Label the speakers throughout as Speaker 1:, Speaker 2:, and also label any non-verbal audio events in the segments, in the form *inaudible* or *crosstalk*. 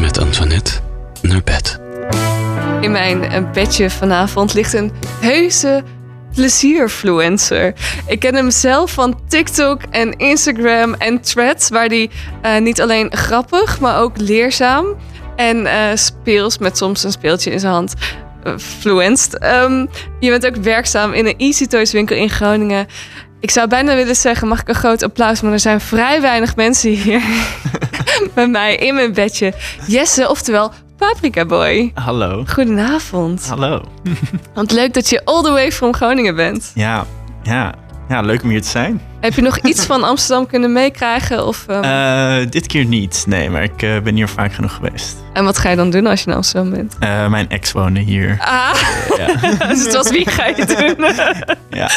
Speaker 1: met Antoinette naar bed.
Speaker 2: In mijn eh, bedje vanavond ligt een heuse plezierfluencer. Ik ken hem zelf van TikTok en Instagram en Threads, waar hij eh, niet alleen grappig, maar ook leerzaam en eh, speels met soms een speeltje in zijn hand uh, fluenst. Ehm, je bent ook werkzaam in een Easy Toys winkel in Groningen. Ik zou bijna willen zeggen, mag ik een groot applaus, maar er zijn vrij weinig mensen hier *laughs* bij mij in mijn bedje. Jesse, oftewel Paprika Boy.
Speaker 3: Hallo.
Speaker 2: Goedenavond.
Speaker 3: Hallo.
Speaker 2: Want leuk dat je all the way from Groningen bent.
Speaker 3: Ja, ja. Ja, leuk om hier te zijn.
Speaker 2: Heb je nog *laughs* iets van Amsterdam kunnen meekrijgen? Of, um...
Speaker 3: uh, dit keer niet, nee, maar ik uh, ben hier vaak genoeg geweest.
Speaker 2: En wat ga je dan doen als je in Amsterdam bent?
Speaker 3: Uh, mijn ex woonde hier.
Speaker 2: Ah, ja. *laughs* dus het was wie ga je doen? *laughs*
Speaker 3: ja.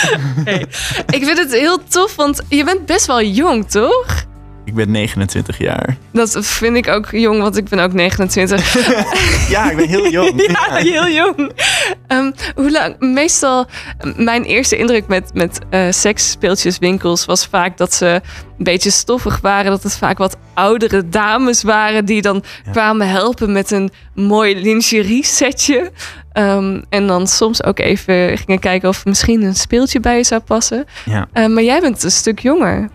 Speaker 2: Hey. Ik vind het heel tof, want je bent best wel jong, toch?
Speaker 3: Ik ben 29 jaar.
Speaker 2: Dat vind ik ook jong, want ik ben ook 29. *laughs*
Speaker 3: ja, ik ben heel jong. *laughs*
Speaker 2: ja, heel jong. Um, hoe lang? Meestal, mijn eerste indruk met, met uh, seksspeeltjeswinkels was vaak dat ze een beetje stoffig waren. Dat het vaak wat oudere dames waren die dan ja. kwamen helpen met een mooi lingerie setje. Um, en dan soms ook even gingen kijken of misschien een speeltje bij je zou passen.
Speaker 3: Ja.
Speaker 2: Uh, maar jij bent een stuk jonger.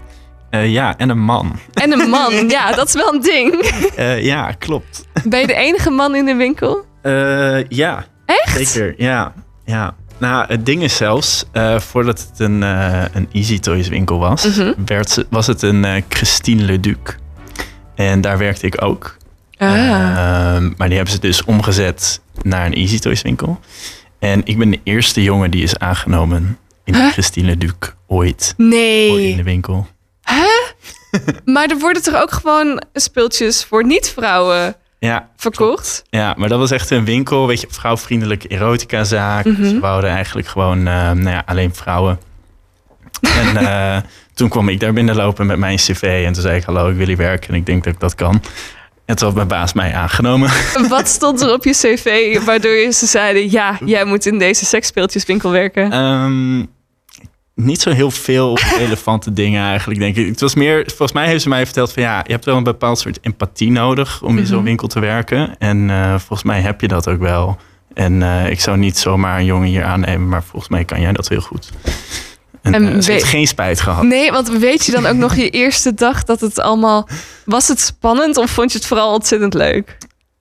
Speaker 3: Uh, ja, en een man.
Speaker 2: En een man, *laughs* ja, dat is wel een ding.
Speaker 3: Uh, ja, klopt.
Speaker 2: Ben je de enige man in de winkel?
Speaker 3: Uh, ja.
Speaker 2: Echt?
Speaker 3: Zeker, ja. ja. Nou, het ding is zelfs, voordat het een, een Easy Toys winkel was,
Speaker 2: Mhm.
Speaker 3: mm -hmm. werd, was het een Christine Leduc. En daar werkte ik ook.
Speaker 2: Ah.
Speaker 3: maar die hebben ze dus omgezet naar een Easy Toys winkel. En ik ben de eerste jongen die is aangenomen in huh? Christine Leduc ooit.
Speaker 2: Nee.
Speaker 3: In de winkel.
Speaker 2: Huh? *laughs* maar er worden toch ook gewoon speeltjes voor niet-vrouwen
Speaker 3: ja,
Speaker 2: verkocht?
Speaker 3: Ja, maar dat was echt een winkel, weet je, vrouwvriendelijke erotica-zaak.
Speaker 2: Mhm.
Speaker 3: Ze wouden eigenlijk gewoon, uh, nou ja, alleen vrouwen. en uh, *laughs* toen kwam ik daar binnenlopen met mijn cv en toen zei ik, hallo, ik wil hier werken en ik denk dat ik dat kan. En toen had mijn baas mij aangenomen. *laughs*
Speaker 2: Wat stond er op je cv waardoor je ze zeiden, ja, jij moet in deze seksspeeltjeswinkel werken?
Speaker 3: Um, niet zo heel veel *laughs* relevante dingen eigenlijk, denk ik. Het was meer, volgens mij heeft ze mij verteld van ja, je hebt wel een bepaald soort empathie nodig om in
Speaker 2: Mhm.
Speaker 3: zo'n winkel te werken. En uh, volgens mij heb je dat ook wel. En uh, ik zou niet zomaar een jongen hier aannemen, maar volgens mij kan jij dat heel goed. En,
Speaker 2: En
Speaker 3: uh, ze heeft geen spijt gehad.
Speaker 2: Nee, want weet je dan ook nog je *laughs* eerste dag dat het allemaal... Was het spannend of vond je het vooral ontzettend leuk?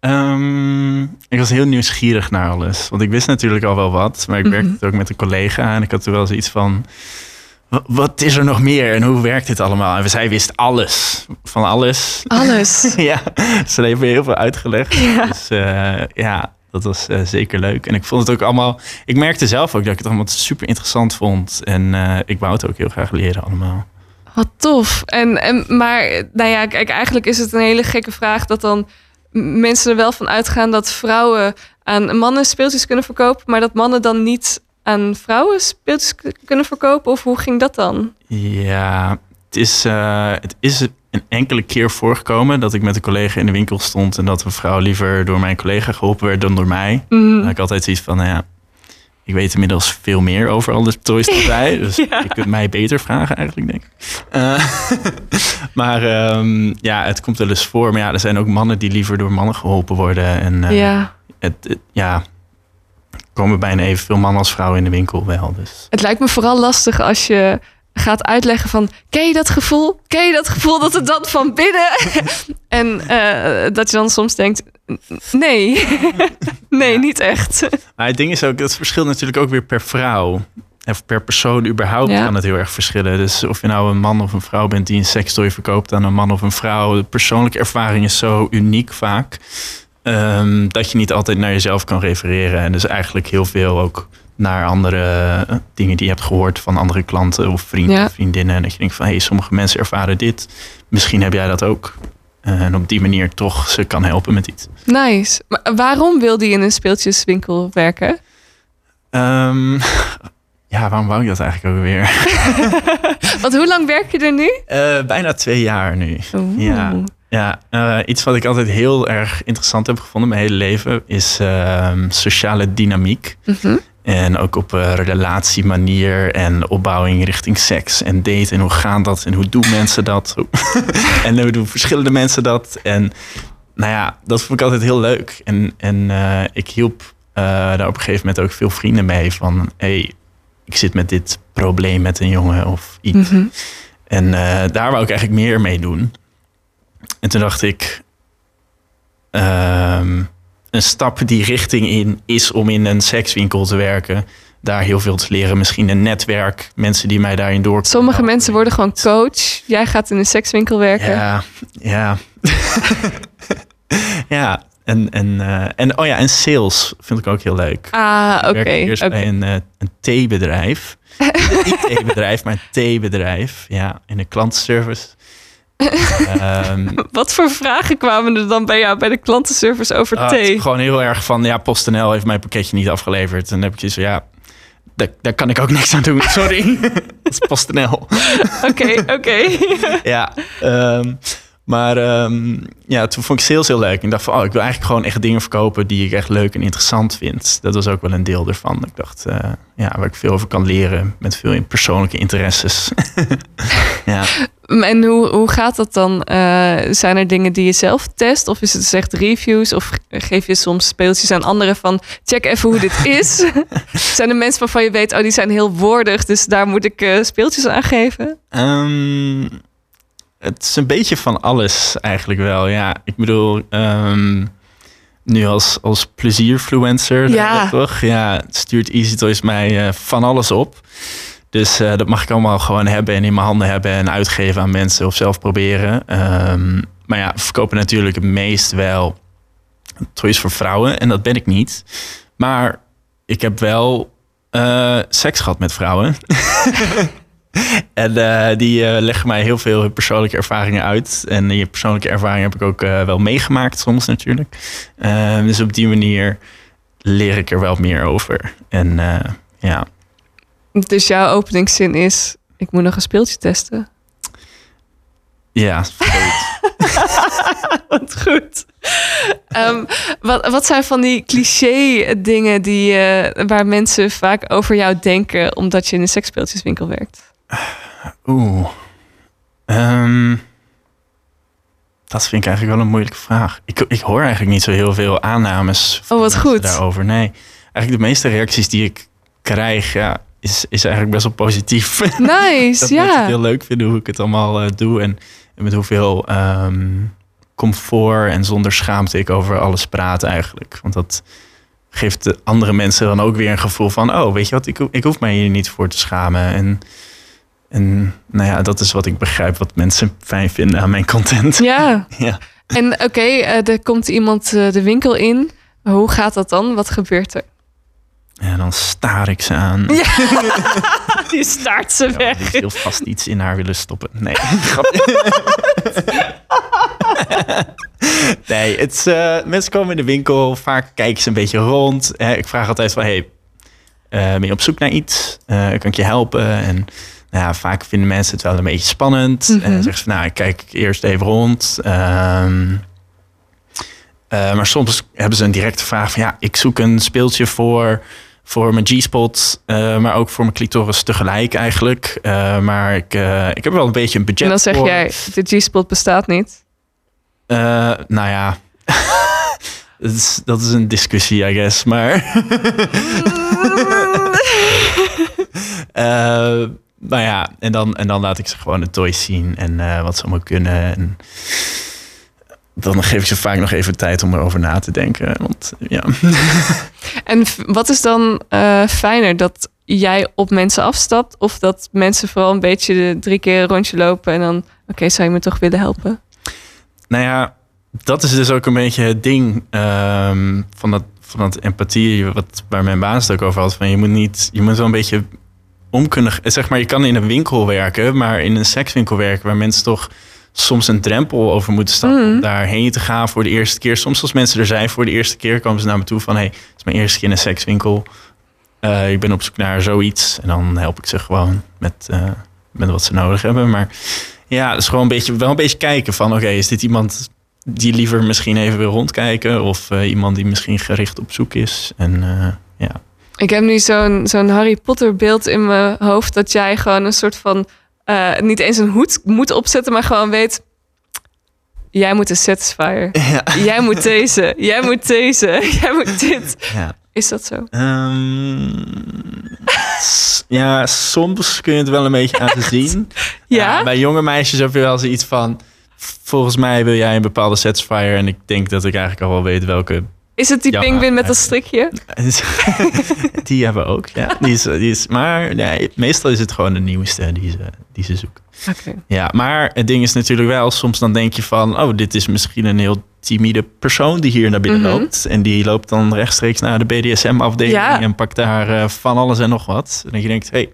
Speaker 3: Um, ik was heel nieuwsgierig naar alles. Want ik wist natuurlijk al wel wat. Maar ik werkte
Speaker 2: Mhm.
Speaker 3: ook met een collega. En ik had toen wel zoiets van... "Wa- Wat is er nog meer? En hoe werkt dit allemaal? En zij wist alles. Van alles.
Speaker 2: Alles. *laughs*
Speaker 3: ja, ze heeft me heel veel uitgelegd.
Speaker 2: Ja.
Speaker 3: Dus eh, ja, dat was eh, zeker leuk. En ik vond het ook allemaal... Ik merkte zelf ook dat ik het allemaal super interessant vond. En eh, ik wou het ook heel graag leren allemaal.
Speaker 2: Wat tof. En, en, maar, nou ja, kijk, eigenlijk is het een hele gekke vraag dat dan mensen er wel van uitgaan dat vrouwen aan mannen speeltjes kunnen verkopen, maar dat mannen dan niet aan vrouwen speeltjes kunnen verkopen? Of hoe ging dat dan?
Speaker 3: Ja, het is, eh, het is een enkele keer voorgekomen dat ik met een collega in de winkel stond en dat een vrouw liever door mijn collega geholpen werd dan door mij.
Speaker 2: Mhm.
Speaker 3: Dan had ik altijd zoiets van, nou ja, ik weet inmiddels veel meer over alle toys dan zij, dus
Speaker 2: Ja.
Speaker 3: je kunt mij beter vragen eigenlijk, denk ik. Eh, *laughs* maar ehm, ja, het komt wel eens voor. Maar ja, er zijn ook mannen die liever door mannen geholpen worden. En eh,
Speaker 2: ja.
Speaker 3: het, het- ja, er komen bijna evenveel mannen als vrouwen in de winkel wel. Dus.
Speaker 2: Het lijkt me vooral lastig als je gaat uitleggen van... Ken je dat gevoel? Ken je dat gevoel dat het dan van binnen... *laughs* en eh, dat je dan soms denkt... Nee, *laughs* nee,
Speaker 3: Ja.
Speaker 2: niet echt. *laughs*
Speaker 3: Maar het ding is ook, dat verschilt natuurlijk ook weer per vrouw. Of per persoon überhaupt
Speaker 2: Ja.
Speaker 3: kan het heel erg verschillen. Dus of je nou een man of een vrouw bent die een sekstooi verkoopt aan een man of een vrouw. De persoonlijke ervaring is zo uniek vaak. ehm, dat je niet altijd naar jezelf kan refereren. En dus eigenlijk heel veel ook naar andere eh, dingen die je hebt gehoord van andere klanten of vrienden,
Speaker 2: Ja.
Speaker 3: vriendinnen. En dat je denkt van hé, hey, sommige mensen ervaren dit. Misschien heb jij dat ook. Eh, En op die manier toch ze kan helpen met iets.
Speaker 2: Nice. Maar waarom wilde je in een speeltjeswinkel werken?
Speaker 3: Ehm, ja, waarom wou ik dat eigenlijk ook weer? *laughs*
Speaker 2: Want hoe lang werk je er nu?
Speaker 3: Eh, bijna twee jaar nu.
Speaker 2: Oeh.
Speaker 3: Ja, ja iets wat ik altijd heel erg interessant heb gevonden mijn hele leven is ehm, sociale dynamiek.
Speaker 2: Mhm.
Speaker 3: En ook op eh, relatiemanier en opbouwing richting seks en daten. En hoe gaat dat en hoe doen mensen dat? *laughs* en hoe doen verschillende mensen dat? En nou ja, dat vond ik altijd heel leuk. En, en eh, ik hielp eh, daar op een gegeven moment ook veel vrienden mee. Van, hey, ik zit met dit probleem met een jongen of iets.
Speaker 2: Mhm.
Speaker 3: En daar wou ik eigenlijk meer mee doen. En toen dacht ik, ehm, een stap die richting in is om in een sekswinkel te werken. Daar heel veel te leren. Misschien een netwerk, mensen die mij daarin door.
Speaker 2: Sommige mensen worden gewoon coach. Jij gaat in een sekswinkel werken.
Speaker 3: Ja, ja. *laughs* ja, en, en, eh, en, oh ja, en sales vind ik ook heel leuk.
Speaker 2: Ah, oké.
Speaker 3: werkte eerst bij een, eh, een theebedrijf. *laughs* Niet een theebedrijf, maar een theebedrijf. Ja, in de klantenservice. Ehm, *laughs*
Speaker 2: Wat voor vragen kwamen er dan bij jou bij de klantenservice over
Speaker 3: het is
Speaker 2: thee?
Speaker 3: gewoon heel erg van, ja, PostNL heeft mijn pakketje niet afgeleverd. En dan heb ik zoiets van, ja, daar, daar kan ik ook niks aan doen. Sorry. *laughs* Dat is PostNL.
Speaker 2: Oké, oké. *laughs*
Speaker 3: ja, ehm, maar ehm, ja, toen vond ik sales heel leuk. Ik dacht van, oh, ik wil eigenlijk gewoon echt dingen verkopen die ik echt leuk en interessant vind. Dat was ook wel een deel ervan. Ik dacht, eh, ja, waar ik veel over kan leren met veel in persoonlijke interesses. *laughs* ja.
Speaker 2: En hoe, hoe gaat dat dan? Eh, zijn er dingen die je zelf test? Of is het echt reviews? Of geef je soms speeltjes aan anderen van... check even hoe dit is? *laughs* zijn er mensen waarvan je weet... oh, die zijn heel woordig... dus daar moet ik eh, speeltjes aan geven?
Speaker 3: Ehm, het is een beetje van alles eigenlijk wel. Ja, ik bedoel, ehm, nu als, als plezierfluencer,
Speaker 2: Ja.
Speaker 3: toch? Ja, stuurt Easy Toys mij eh, van alles op. Dus eh, dat mag ik allemaal gewoon hebben en in mijn handen hebben en uitgeven aan mensen of zelf proberen. Ehm, maar ja, verkopen natuurlijk het meest wel toys voor vrouwen en dat ben ik niet. Maar ik heb wel eh, seks gehad met vrouwen. *laughs* *laughs* En eh, die eh, leggen mij heel veel persoonlijke ervaringen uit. En die persoonlijke ervaringen heb ik ook eh, wel meegemaakt soms natuurlijk. Dus op die manier leer ik er wel meer over. En ja,
Speaker 2: Dus jouw openingszin is... ik moet nog een speeltje testen.
Speaker 3: ja. *laughs*
Speaker 2: Wat goed. Ehm, wat, wat zijn van die cliché dingen die, waar mensen vaak over jou denken... omdat je in een seksspeeltjeswinkel werkt?
Speaker 3: Oeh. Ehm, dat vind ik eigenlijk wel een moeilijke vraag. Ik, ik hoor eigenlijk niet zo heel veel aannames
Speaker 2: Oh, wat goed.
Speaker 3: daarover. Nee, eigenlijk de meeste reacties die ik krijg, ja, is, is eigenlijk best wel positief. *laughs*
Speaker 2: Nice,
Speaker 3: dat
Speaker 2: ja.
Speaker 3: heel leuk vinden hoe ik het allemaal eh, doe. En, en met hoeveel ehm, comfort en zonder schaamte ik over alles praat eigenlijk. Want dat geeft de andere mensen dan ook weer een gevoel van... oh, weet je wat, ik, ik hoef mij hier niet voor te schamen. En, en nou ja, dat is wat ik begrijp wat mensen fijn vinden aan mijn content.
Speaker 2: Ja, *laughs*
Speaker 3: Ja.
Speaker 2: en oké, eh, er komt iemand eh, de winkel in. Hoe gaat dat dan? Wat gebeurt er?
Speaker 3: En dan staar ik ze aan. *laughs*
Speaker 2: Die staart ze
Speaker 3: Ja,
Speaker 2: weg.
Speaker 3: die heel vast iets in haar willen stoppen. Nee, *laughs* nee, het is, eh, mensen komen in de winkel. Vaak kijken ze een beetje rond. Ik vraag altijd van, hey, ben je op zoek naar iets? Kan ik je helpen? En nou ja, vaak vinden mensen het wel een beetje spannend.
Speaker 2: Mhm.
Speaker 3: En dan zeggen ze, nou, ik kijk eerst even rond. Ehm, eh, maar soms hebben ze een directe vraag van, ja, ik zoek een speeltje voor voor mijn G-spot, eh, maar ook voor mijn clitoris tegelijk eigenlijk. Eh, maar ik, eh, ik heb wel een beetje een budget
Speaker 2: En dan zeg
Speaker 3: voor.
Speaker 2: jij, de G-spot bestaat niet.
Speaker 3: Eh, nou ja, *laughs* dat, is, dat is een discussie, I guess. Maar, *laughs* *laughs* Eh, nou ja, en dan, en dan laat ik ze gewoon de toys zien en eh, wat ze allemaal kunnen. En dan geef ik ze vaak nog even tijd om erover na te denken. Want ja, *laughs*
Speaker 2: En wat is dan eh, fijner? Dat jij op mensen afstapt? Of dat mensen vooral een beetje de drie keer een rondje lopen en dan... Oké, zou je me toch willen helpen?
Speaker 3: Nou ja, dat is dus ook een beetje het ding ehm, van, dat, van dat empathie, wat, waar mijn baas het ook over had. Van je moet niet, je moet wel een beetje om kunnen. Zeg maar, je kan in een winkel werken, maar in een sekswinkel werken, waar mensen toch soms een drempel over moeten stappen
Speaker 2: Mhm.
Speaker 3: om daarheen te gaan voor de eerste keer. Soms als mensen er zijn voor de eerste keer, komen ze naar me toe van: hey, het is mijn eerste keer in een sekswinkel. Eh, ik ben op zoek naar zoiets. En dan help ik ze gewoon met, eh, met wat ze nodig hebben. Maar ja, het is gewoon een beetje, wel een beetje kijken van... oké, is dit iemand die liever misschien even wil rondkijken... of eh, iemand die misschien gericht op zoek is? En ja,
Speaker 2: Ik heb nu zo'n zo'n Harry Potter beeld in mijn hoofd... dat jij gewoon een soort van... eh, niet eens een hoed moet opzetten, maar gewoon weet... jij moet een Satisfyer. *laughs*
Speaker 3: Ja.
Speaker 2: Jij moet deze. Jij moet deze. *laughs* Jij moet dit.
Speaker 3: Ja.
Speaker 2: Is dat zo?
Speaker 3: Ehm, ja, soms kun je het wel een beetje aan *laughs* zien.
Speaker 2: Ja?
Speaker 3: bij jonge meisjes heb je wel zoiets van... Volgens mij wil jij een bepaalde satisfier. En ik denk dat ik eigenlijk al wel weet welke.
Speaker 2: Is het die
Speaker 3: Ja,
Speaker 2: pinguïn met dat strikje? *laughs*
Speaker 3: die hebben we ook, ja. *laughs* Die is, die is, maar nee, meestal is het gewoon de nieuwste die ze, die ze zoeken. Ja, maar het ding is natuurlijk wel... Soms dan denk je van... Oh, dit is misschien een heel timide persoon die hier naar binnen
Speaker 2: Mhm.
Speaker 3: loopt. En die loopt dan rechtstreeks naar de BDSM-afdeling...
Speaker 2: Ja.
Speaker 3: en pakt daar eh, van alles en nog wat. En dan je denkt, hey,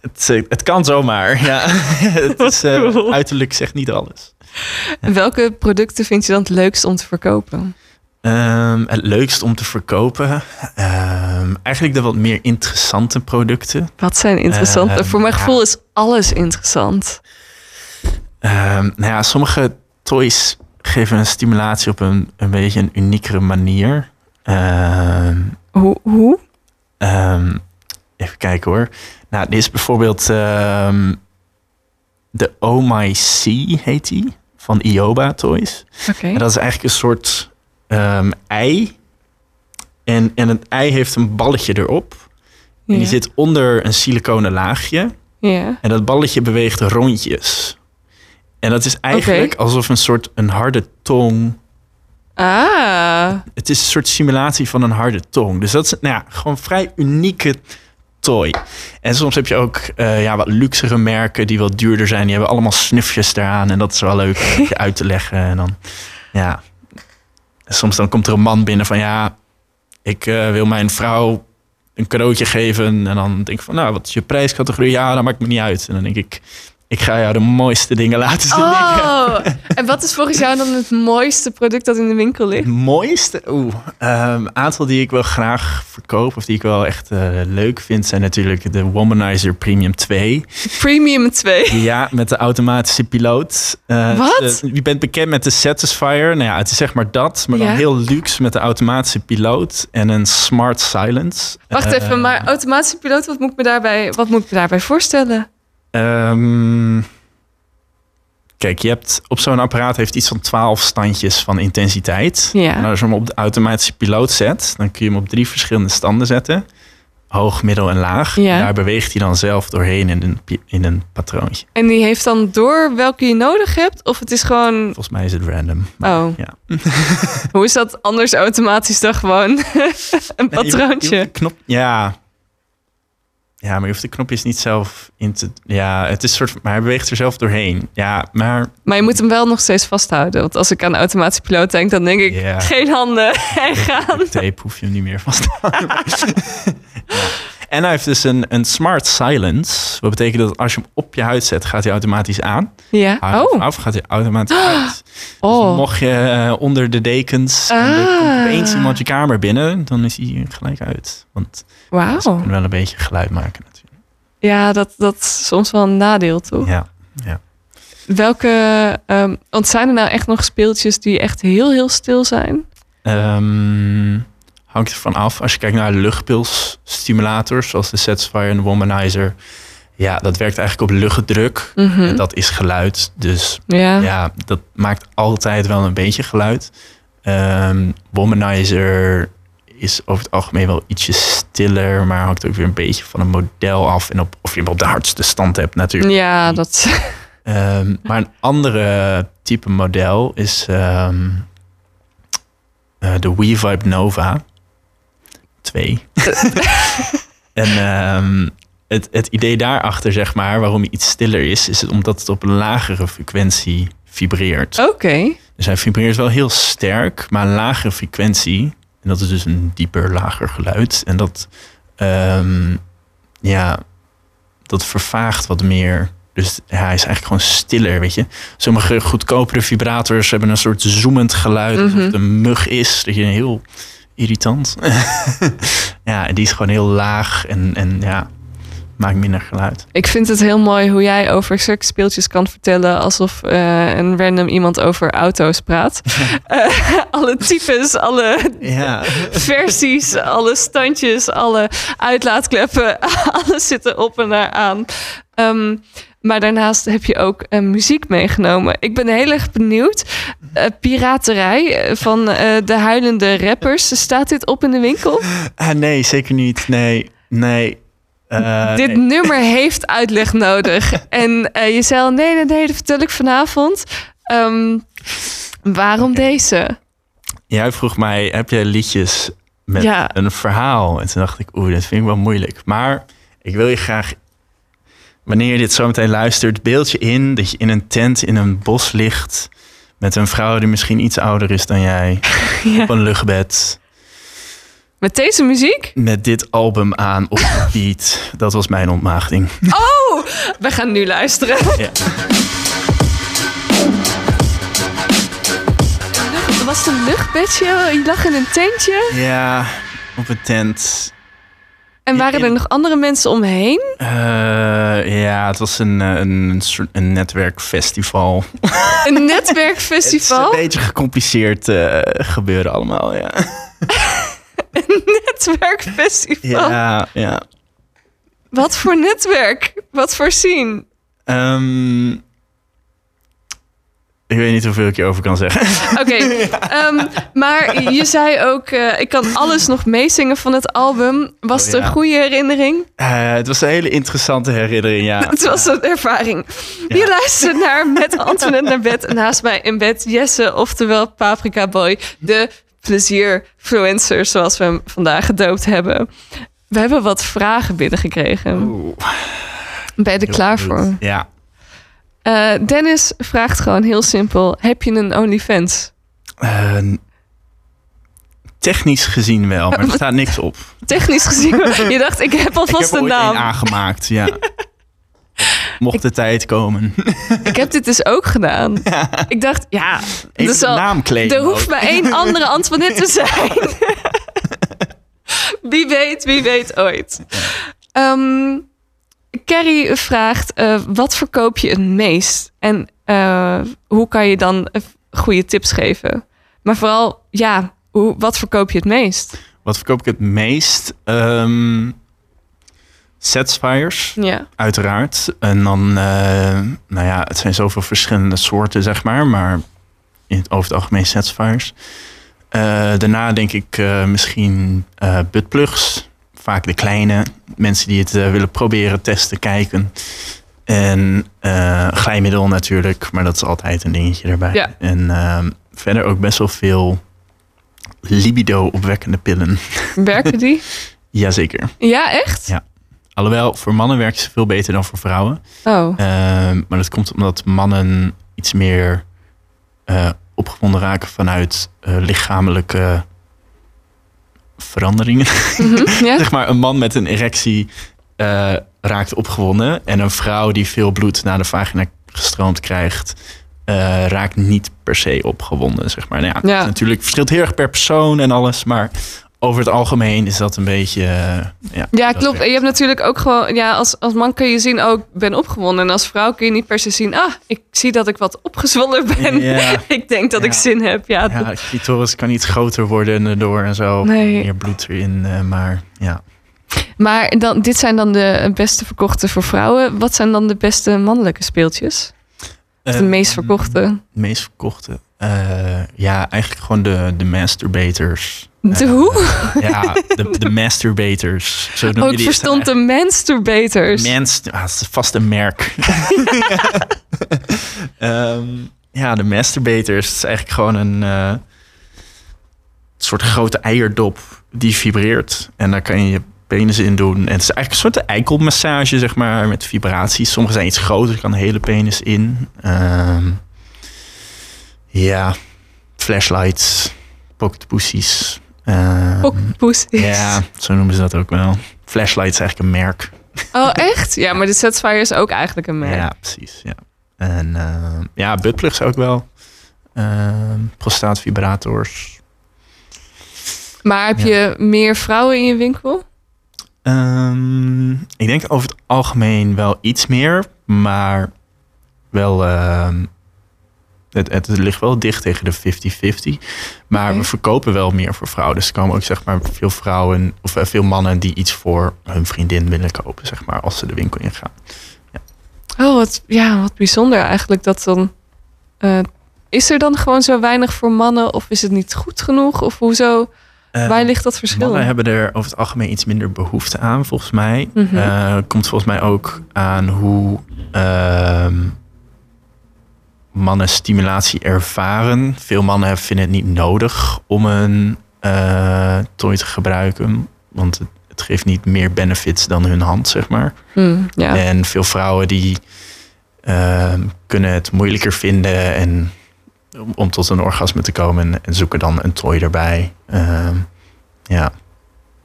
Speaker 3: het, eh, het kan zomaar. *laughs* Ja, het is, eh, uiterlijk zegt niet alles.
Speaker 2: En welke producten vind je dan het leukst om te verkopen?
Speaker 3: Ehm, het leukst om te verkopen? Ehm, eigenlijk de wat meer interessante producten.
Speaker 2: Wat zijn interessant?
Speaker 3: Eh,
Speaker 2: Voor mijn
Speaker 3: ja.
Speaker 2: gevoel is alles interessant.
Speaker 3: Ehm, nou ja, sommige toys geven een stimulatie op een, een beetje een uniekere manier. Ehm,
Speaker 2: Hoe? hoe?
Speaker 3: ehm, even kijken hoor. Nou, dit is bijvoorbeeld ehm, de Oh My C heet die. Van Ioba Toys.
Speaker 2: Oké.
Speaker 3: En dat is eigenlijk een soort ehm, ei. En, en het ei heeft een balletje erop. En die zit onder een siliconen laagje.
Speaker 2: Ja.
Speaker 3: En dat balletje beweegt rondjes. En dat is eigenlijk alsof een soort een harde tong.
Speaker 2: Ah.
Speaker 3: Het is een soort simulatie van een harde tong. Dus dat is nou ja, gewoon een vrij unieke toy. En soms heb je ook eh, ja, wat luxere merken die wat duurder zijn. Die hebben allemaal snufjes eraan. En dat is wel leuk om *laughs* je uit te leggen. En dan, ja. Soms dan komt er een man binnen van ja, ik eh, wil mijn vrouw een cadeautje geven. En dan denk ik van nou, wat is je prijscategorie? Ja, dat maakt me niet uit. En dan denk ik, ik ga jou de mooiste dingen laten zien.
Speaker 2: Oh. En wat is volgens jou dan het mooiste product dat in de winkel ligt?
Speaker 3: Het mooiste, oeh, een aantal die ik wel graag verkoop of die ik wel echt eh, leuk vind, zijn natuurlijk de Womanizer Premium 2.
Speaker 2: Premium 2.
Speaker 3: Ja, met de automatische piloot. Eh,
Speaker 2: Wat?
Speaker 3: de- je bent bekend met de Satisfyer. Nou ja, het is zeg maar dat, maar dan heel luxe met de automatische piloot en een smart silence.
Speaker 2: Wacht
Speaker 3: Eh,
Speaker 2: even, maar automatische piloot, wat moet ik me daarbij, wat moet ik me daarbij voorstellen?
Speaker 3: Ehm, kijk, je hebt op zo'n apparaat heeft iets van 12 standjes van intensiteit.
Speaker 2: Ja.
Speaker 3: En als je hem op de automatische piloot zet, dan kun je hem op drie verschillende standen zetten. Hoog, middel en laag.
Speaker 2: Ja.
Speaker 3: Daar beweegt hij dan zelf doorheen in een, in een patroontje.
Speaker 2: En die heeft dan door welke je nodig hebt? Of het is gewoon...
Speaker 3: Volgens mij is het random.
Speaker 2: Oh,
Speaker 3: Ja. *laughs*
Speaker 2: hoe is dat anders automatisch dan gewoon *laughs* een
Speaker 3: je je
Speaker 2: patroontje?
Speaker 3: knop, ja. Ja, maar je hoeft de knopjes niet zelf in te... Ja, het is soort... Maar hij beweegt er zelf doorheen. Ja, maar...
Speaker 2: Maar je moet hem wel nog steeds vasthouden. Want als ik aan automatische piloot denk, dan denk ik... Geen handen *laughs* en gaan.
Speaker 3: tape hoef je hem niet meer vast te houden. *laughs* *laughs* Ja. En hij heeft dus een, een smart silence. Wat betekent dat als je hem op je huid zet, gaat hij automatisch aan.
Speaker 2: Ja. Oh.
Speaker 3: af, gaat hij automatisch uit. *gasps* Dus
Speaker 2: Oh.
Speaker 3: mocht je eh, onder de dekens en er
Speaker 2: Ah.
Speaker 3: komt opeens iemand je kamer binnen, dan is hij gelijk uit. Want ze
Speaker 2: Wauw.
Speaker 3: kunnen wel een beetje geluid maken natuurlijk.
Speaker 2: Ja, dat, dat is soms wel een nadeel, toch?
Speaker 3: Ja.
Speaker 2: Welke... ehm, want zijn er nou echt nog speeltjes die echt heel, heel stil zijn?
Speaker 3: Ehm, hangt ervan af. Als je kijkt naar luchtpilsstimulators, zoals de Satisfyer en de Womanizer. Ja, dat werkt eigenlijk op luchtdruk.
Speaker 2: Mhm.
Speaker 3: En dat is geluid. Dus
Speaker 2: Ja.
Speaker 3: ja, dat maakt altijd wel een beetje geluid. Ehm Womanizer is over het algemeen wel ietsje stiller, maar hangt ook weer een beetje van een model af. En op, of je hem op de hardste stand hebt natuurlijk.
Speaker 2: Ja, dat...
Speaker 3: Ehm, maar een andere type model is ehm, eh, de WeVibe Nova 2. *laughs* en ehm, het, het idee daarachter, zeg maar, waarom hij iets stiller is, is het omdat het op een lagere frequentie vibreert.
Speaker 2: Oké.
Speaker 3: Dus hij vibreert wel heel sterk, maar een lagere frequentie. En dat is dus een dieper, lager geluid. En dat, ehm, ja, dat vervaagt wat meer. Dus ja, hij is eigenlijk gewoon stiller, weet je. Sommige goedkopere vibrators hebben een soort zoemend geluid.
Speaker 2: Mhm.
Speaker 3: Alsof het een mug is. Dat je heel irritant. *laughs* ja, en die is gewoon heel laag en, en ja, maakt minder geluid.
Speaker 2: Ik vind het heel mooi hoe jij over zulke speeltjes kan vertellen alsof eh, een random iemand over auto's praat. *laughs* Eh, alle types, alle
Speaker 3: Ja,
Speaker 2: versies, alle standjes, alle uitlaatkleppen, *laughs* alles zit er op en daar aan. Ehm, Maar daarnaast heb je ook eh, muziek meegenomen. Ik ben heel erg benieuwd. Eh, piraterij eh, van eh, de huilende rappers. Staat dit op in de winkel?
Speaker 3: Ah, nee, zeker niet. Nee, nee.
Speaker 2: Dit
Speaker 3: nee.
Speaker 2: nummer heeft uitleg nodig. *laughs* en je zei al, nee, nee, nee, dat vertel ik vanavond. Ehm, waarom deze?
Speaker 3: Jij vroeg mij, heb jij liedjes met
Speaker 2: Ja.
Speaker 3: een verhaal? En toen dacht ik, oeh, dat vind ik wel moeilijk. Maar ik wil je graag, wanneer je dit zo meteen luistert, beeld je in dat je in een tent in een bos ligt... met een vrouw die misschien iets ouder is dan jij, *laughs*
Speaker 2: Ja.
Speaker 3: op een luchtbed...
Speaker 2: Met deze muziek?
Speaker 3: met dit album aan op de *laughs* beat. Dat was mijn ontmaagding.
Speaker 2: Oh, we gaan nu luisteren.
Speaker 3: Ja.
Speaker 2: Was het een luchtbedje? Je lag in een tentje?
Speaker 3: Ja, op een tent.
Speaker 2: En waren er nog andere mensen omheen?
Speaker 3: Eh, ja, het was een, eh, een, soort een netwerkfestival. *laughs*
Speaker 2: Een *laughs*
Speaker 3: Het is
Speaker 2: netwerkfestival?
Speaker 3: een beetje gecompliceerd eh, gebeuren allemaal, ja. *laughs*
Speaker 2: Netwerkfestival?
Speaker 3: Ja, ja.
Speaker 2: Wat voor netwerk? Wat voor scene?
Speaker 3: Ehm, ik weet niet hoeveel ik je over kan zeggen. *laughs*
Speaker 2: Oké, ehm, maar je zei ook, eh, ik kan alles nog meezingen van het album. Was
Speaker 3: Oh,
Speaker 2: het een
Speaker 3: ja.
Speaker 2: goede herinnering?
Speaker 3: Eh, het was een hele interessante herinnering, ja. *laughs*
Speaker 2: Het was een ervaring. Je
Speaker 3: Ja.
Speaker 2: luistert naar *laughs* Met Antoinette naar bed. En naast mij in bed Jesse, oftewel Paprika Boy. De plezierfluencer, zoals we hem vandaag gedoopt hebben. We hebben wat vragen binnengekregen.
Speaker 3: Oeh,
Speaker 2: Ben je er
Speaker 3: heel
Speaker 2: klaar
Speaker 3: goed.
Speaker 2: voor?
Speaker 3: Ja.
Speaker 2: Eh, Dennis vraagt gewoon heel simpel. Heb je een OnlyFans?
Speaker 3: Eh, technisch gezien wel, maar er *laughs* staat niks op.
Speaker 2: Technisch gezien. je dacht, ik heb *laughs*
Speaker 3: Ik
Speaker 2: alvast
Speaker 3: heb
Speaker 2: een naam.
Speaker 3: aangemaakt, ja. *laughs* Mocht de tijd komen.
Speaker 2: Ik heb dit dus ook gedaan. Ik dacht, ja, al,
Speaker 3: naam claimen
Speaker 2: er hoeft
Speaker 3: ook.
Speaker 2: maar één andere Antoinette te zijn. wie weet, wie weet ooit. Ehm, Carrie vraagt, eh, wat verkoop je het meest? En eh, hoe kan je dan eh, goede tips geven? Maar vooral, ja, hoe, wat verkoop je het meest?
Speaker 3: Wat verkoop ik het meest? Satisfiers,
Speaker 2: Ja.
Speaker 3: uiteraard. En dan, nou ja, het zijn zoveel verschillende soorten, zeg maar. Maar in het, over het algemeen Satisfiers. Daarna denk ik misschien buttplugs. Vaak de kleine. Mensen die het eh, willen proberen, testen, kijken. En eh, glijmiddel natuurlijk. Maar dat is altijd een dingetje erbij.
Speaker 2: Ja.
Speaker 3: En ehm, verder ook best wel veel libido-opwekkende pillen. *laughs*
Speaker 2: Werken die?
Speaker 3: Jazeker.
Speaker 2: Ja, echt?
Speaker 3: Ja. Alhoewel, voor mannen werken ze veel beter dan voor vrouwen.
Speaker 2: Oh,
Speaker 3: Ehm, maar dat komt omdat mannen iets meer eh, opgewonden raken vanuit eh, lichamelijke veranderingen.
Speaker 2: Mhm, *laughs*
Speaker 3: zeg maar, een man met een erectie eh, raakt opgewonden. En een vrouw die veel bloed naar de vagina gestroomd krijgt, eh, raakt niet per se opgewonden. Zeg maar. Nou ja,
Speaker 2: Ja.
Speaker 3: Het natuurlijk verschilt heel erg per persoon en alles. Maar over het algemeen is dat een beetje. eh, ja,
Speaker 2: Ja, klopt. En je hebt natuurlijk ook gewoon, ja, als, als man kun je zien, oh, ik ben opgewonden. En als vrouw kun je niet per se zien, ah, ik zie dat ik wat opgezwollen ben.
Speaker 3: Ja. *laughs*
Speaker 2: ik denk dat ik zin heb. Ja,
Speaker 3: Ja, clitoris kan niet groter worden erdoor en zo.
Speaker 2: Nee.
Speaker 3: Meer bloed erin. eh, maar ja.
Speaker 2: Maar dan, dit zijn dan de beste verkochte voor vrouwen. Wat zijn dan de beste mannelijke speeltjes? Of de
Speaker 3: Eh,
Speaker 2: meest verkochte?
Speaker 3: De meest verkochte. Eh, ja, eigenlijk gewoon de, de masturbators.
Speaker 2: De
Speaker 3: Eh,
Speaker 2: hoe?
Speaker 3: Ja, de, *laughs* de masturbators. Zo noem
Speaker 2: Oh, verstond de masturbators.
Speaker 3: Mens, ah, het is vast een merk. *laughs* Ehm, ja, de masturbators. Het is eigenlijk gewoon een eh, soort grote eierdop die vibreert. En daar kan je je penis in doen. En het is eigenlijk een soort eikelmassage, zeg maar, met vibraties. Sommige zijn iets groter, er kan de hele penis in. Ehm, ja, flashlights, pocket pussies. Ehm,
Speaker 2: Poekpoes.
Speaker 3: ja, zo noemen ze dat ook wel. Flashlight is eigenlijk een merk.
Speaker 2: Oh, echt? Ja, maar de Satisfyer is ook eigenlijk een merk.
Speaker 3: Ja, precies. Ja. En ehm, ja, buttplugs ook wel. Ehm prostaatvibrators.
Speaker 2: Maar heb
Speaker 3: Ja.
Speaker 2: je meer vrouwen in je winkel?
Speaker 3: Ik denk over het algemeen wel iets meer, maar wel. Het, het ligt wel dicht tegen de 50-50. Maar we verkopen wel meer voor vrouwen. Dus er komen ook zeg maar veel vrouwen of eh, veel mannen die iets voor hun vriendin willen kopen, zeg maar, als ze de winkel ingaan.
Speaker 2: Oh, wat, ja, wat bijzonder eigenlijk dat dan. eh, is er dan gewoon zo weinig voor mannen? Of is het niet goed genoeg? Of hoezo?
Speaker 3: Eh,
Speaker 2: Waar ligt dat verschil?
Speaker 3: Mannen hebben er over het algemeen iets minder behoefte aan, volgens mij.
Speaker 2: Mhm.
Speaker 3: Eh, komt volgens mij ook aan hoe ehm, mannen stimulatie ervaren. Veel mannen vinden het niet nodig om een eh toy te gebruiken. Want het, het geeft niet meer benefits dan hun hand, zeg maar.
Speaker 2: Hmm.
Speaker 3: En veel vrouwen die ehm, kunnen het moeilijker vinden en om, om tot een orgasme te komen en, en zoeken dan een toy erbij. Ehm, ja,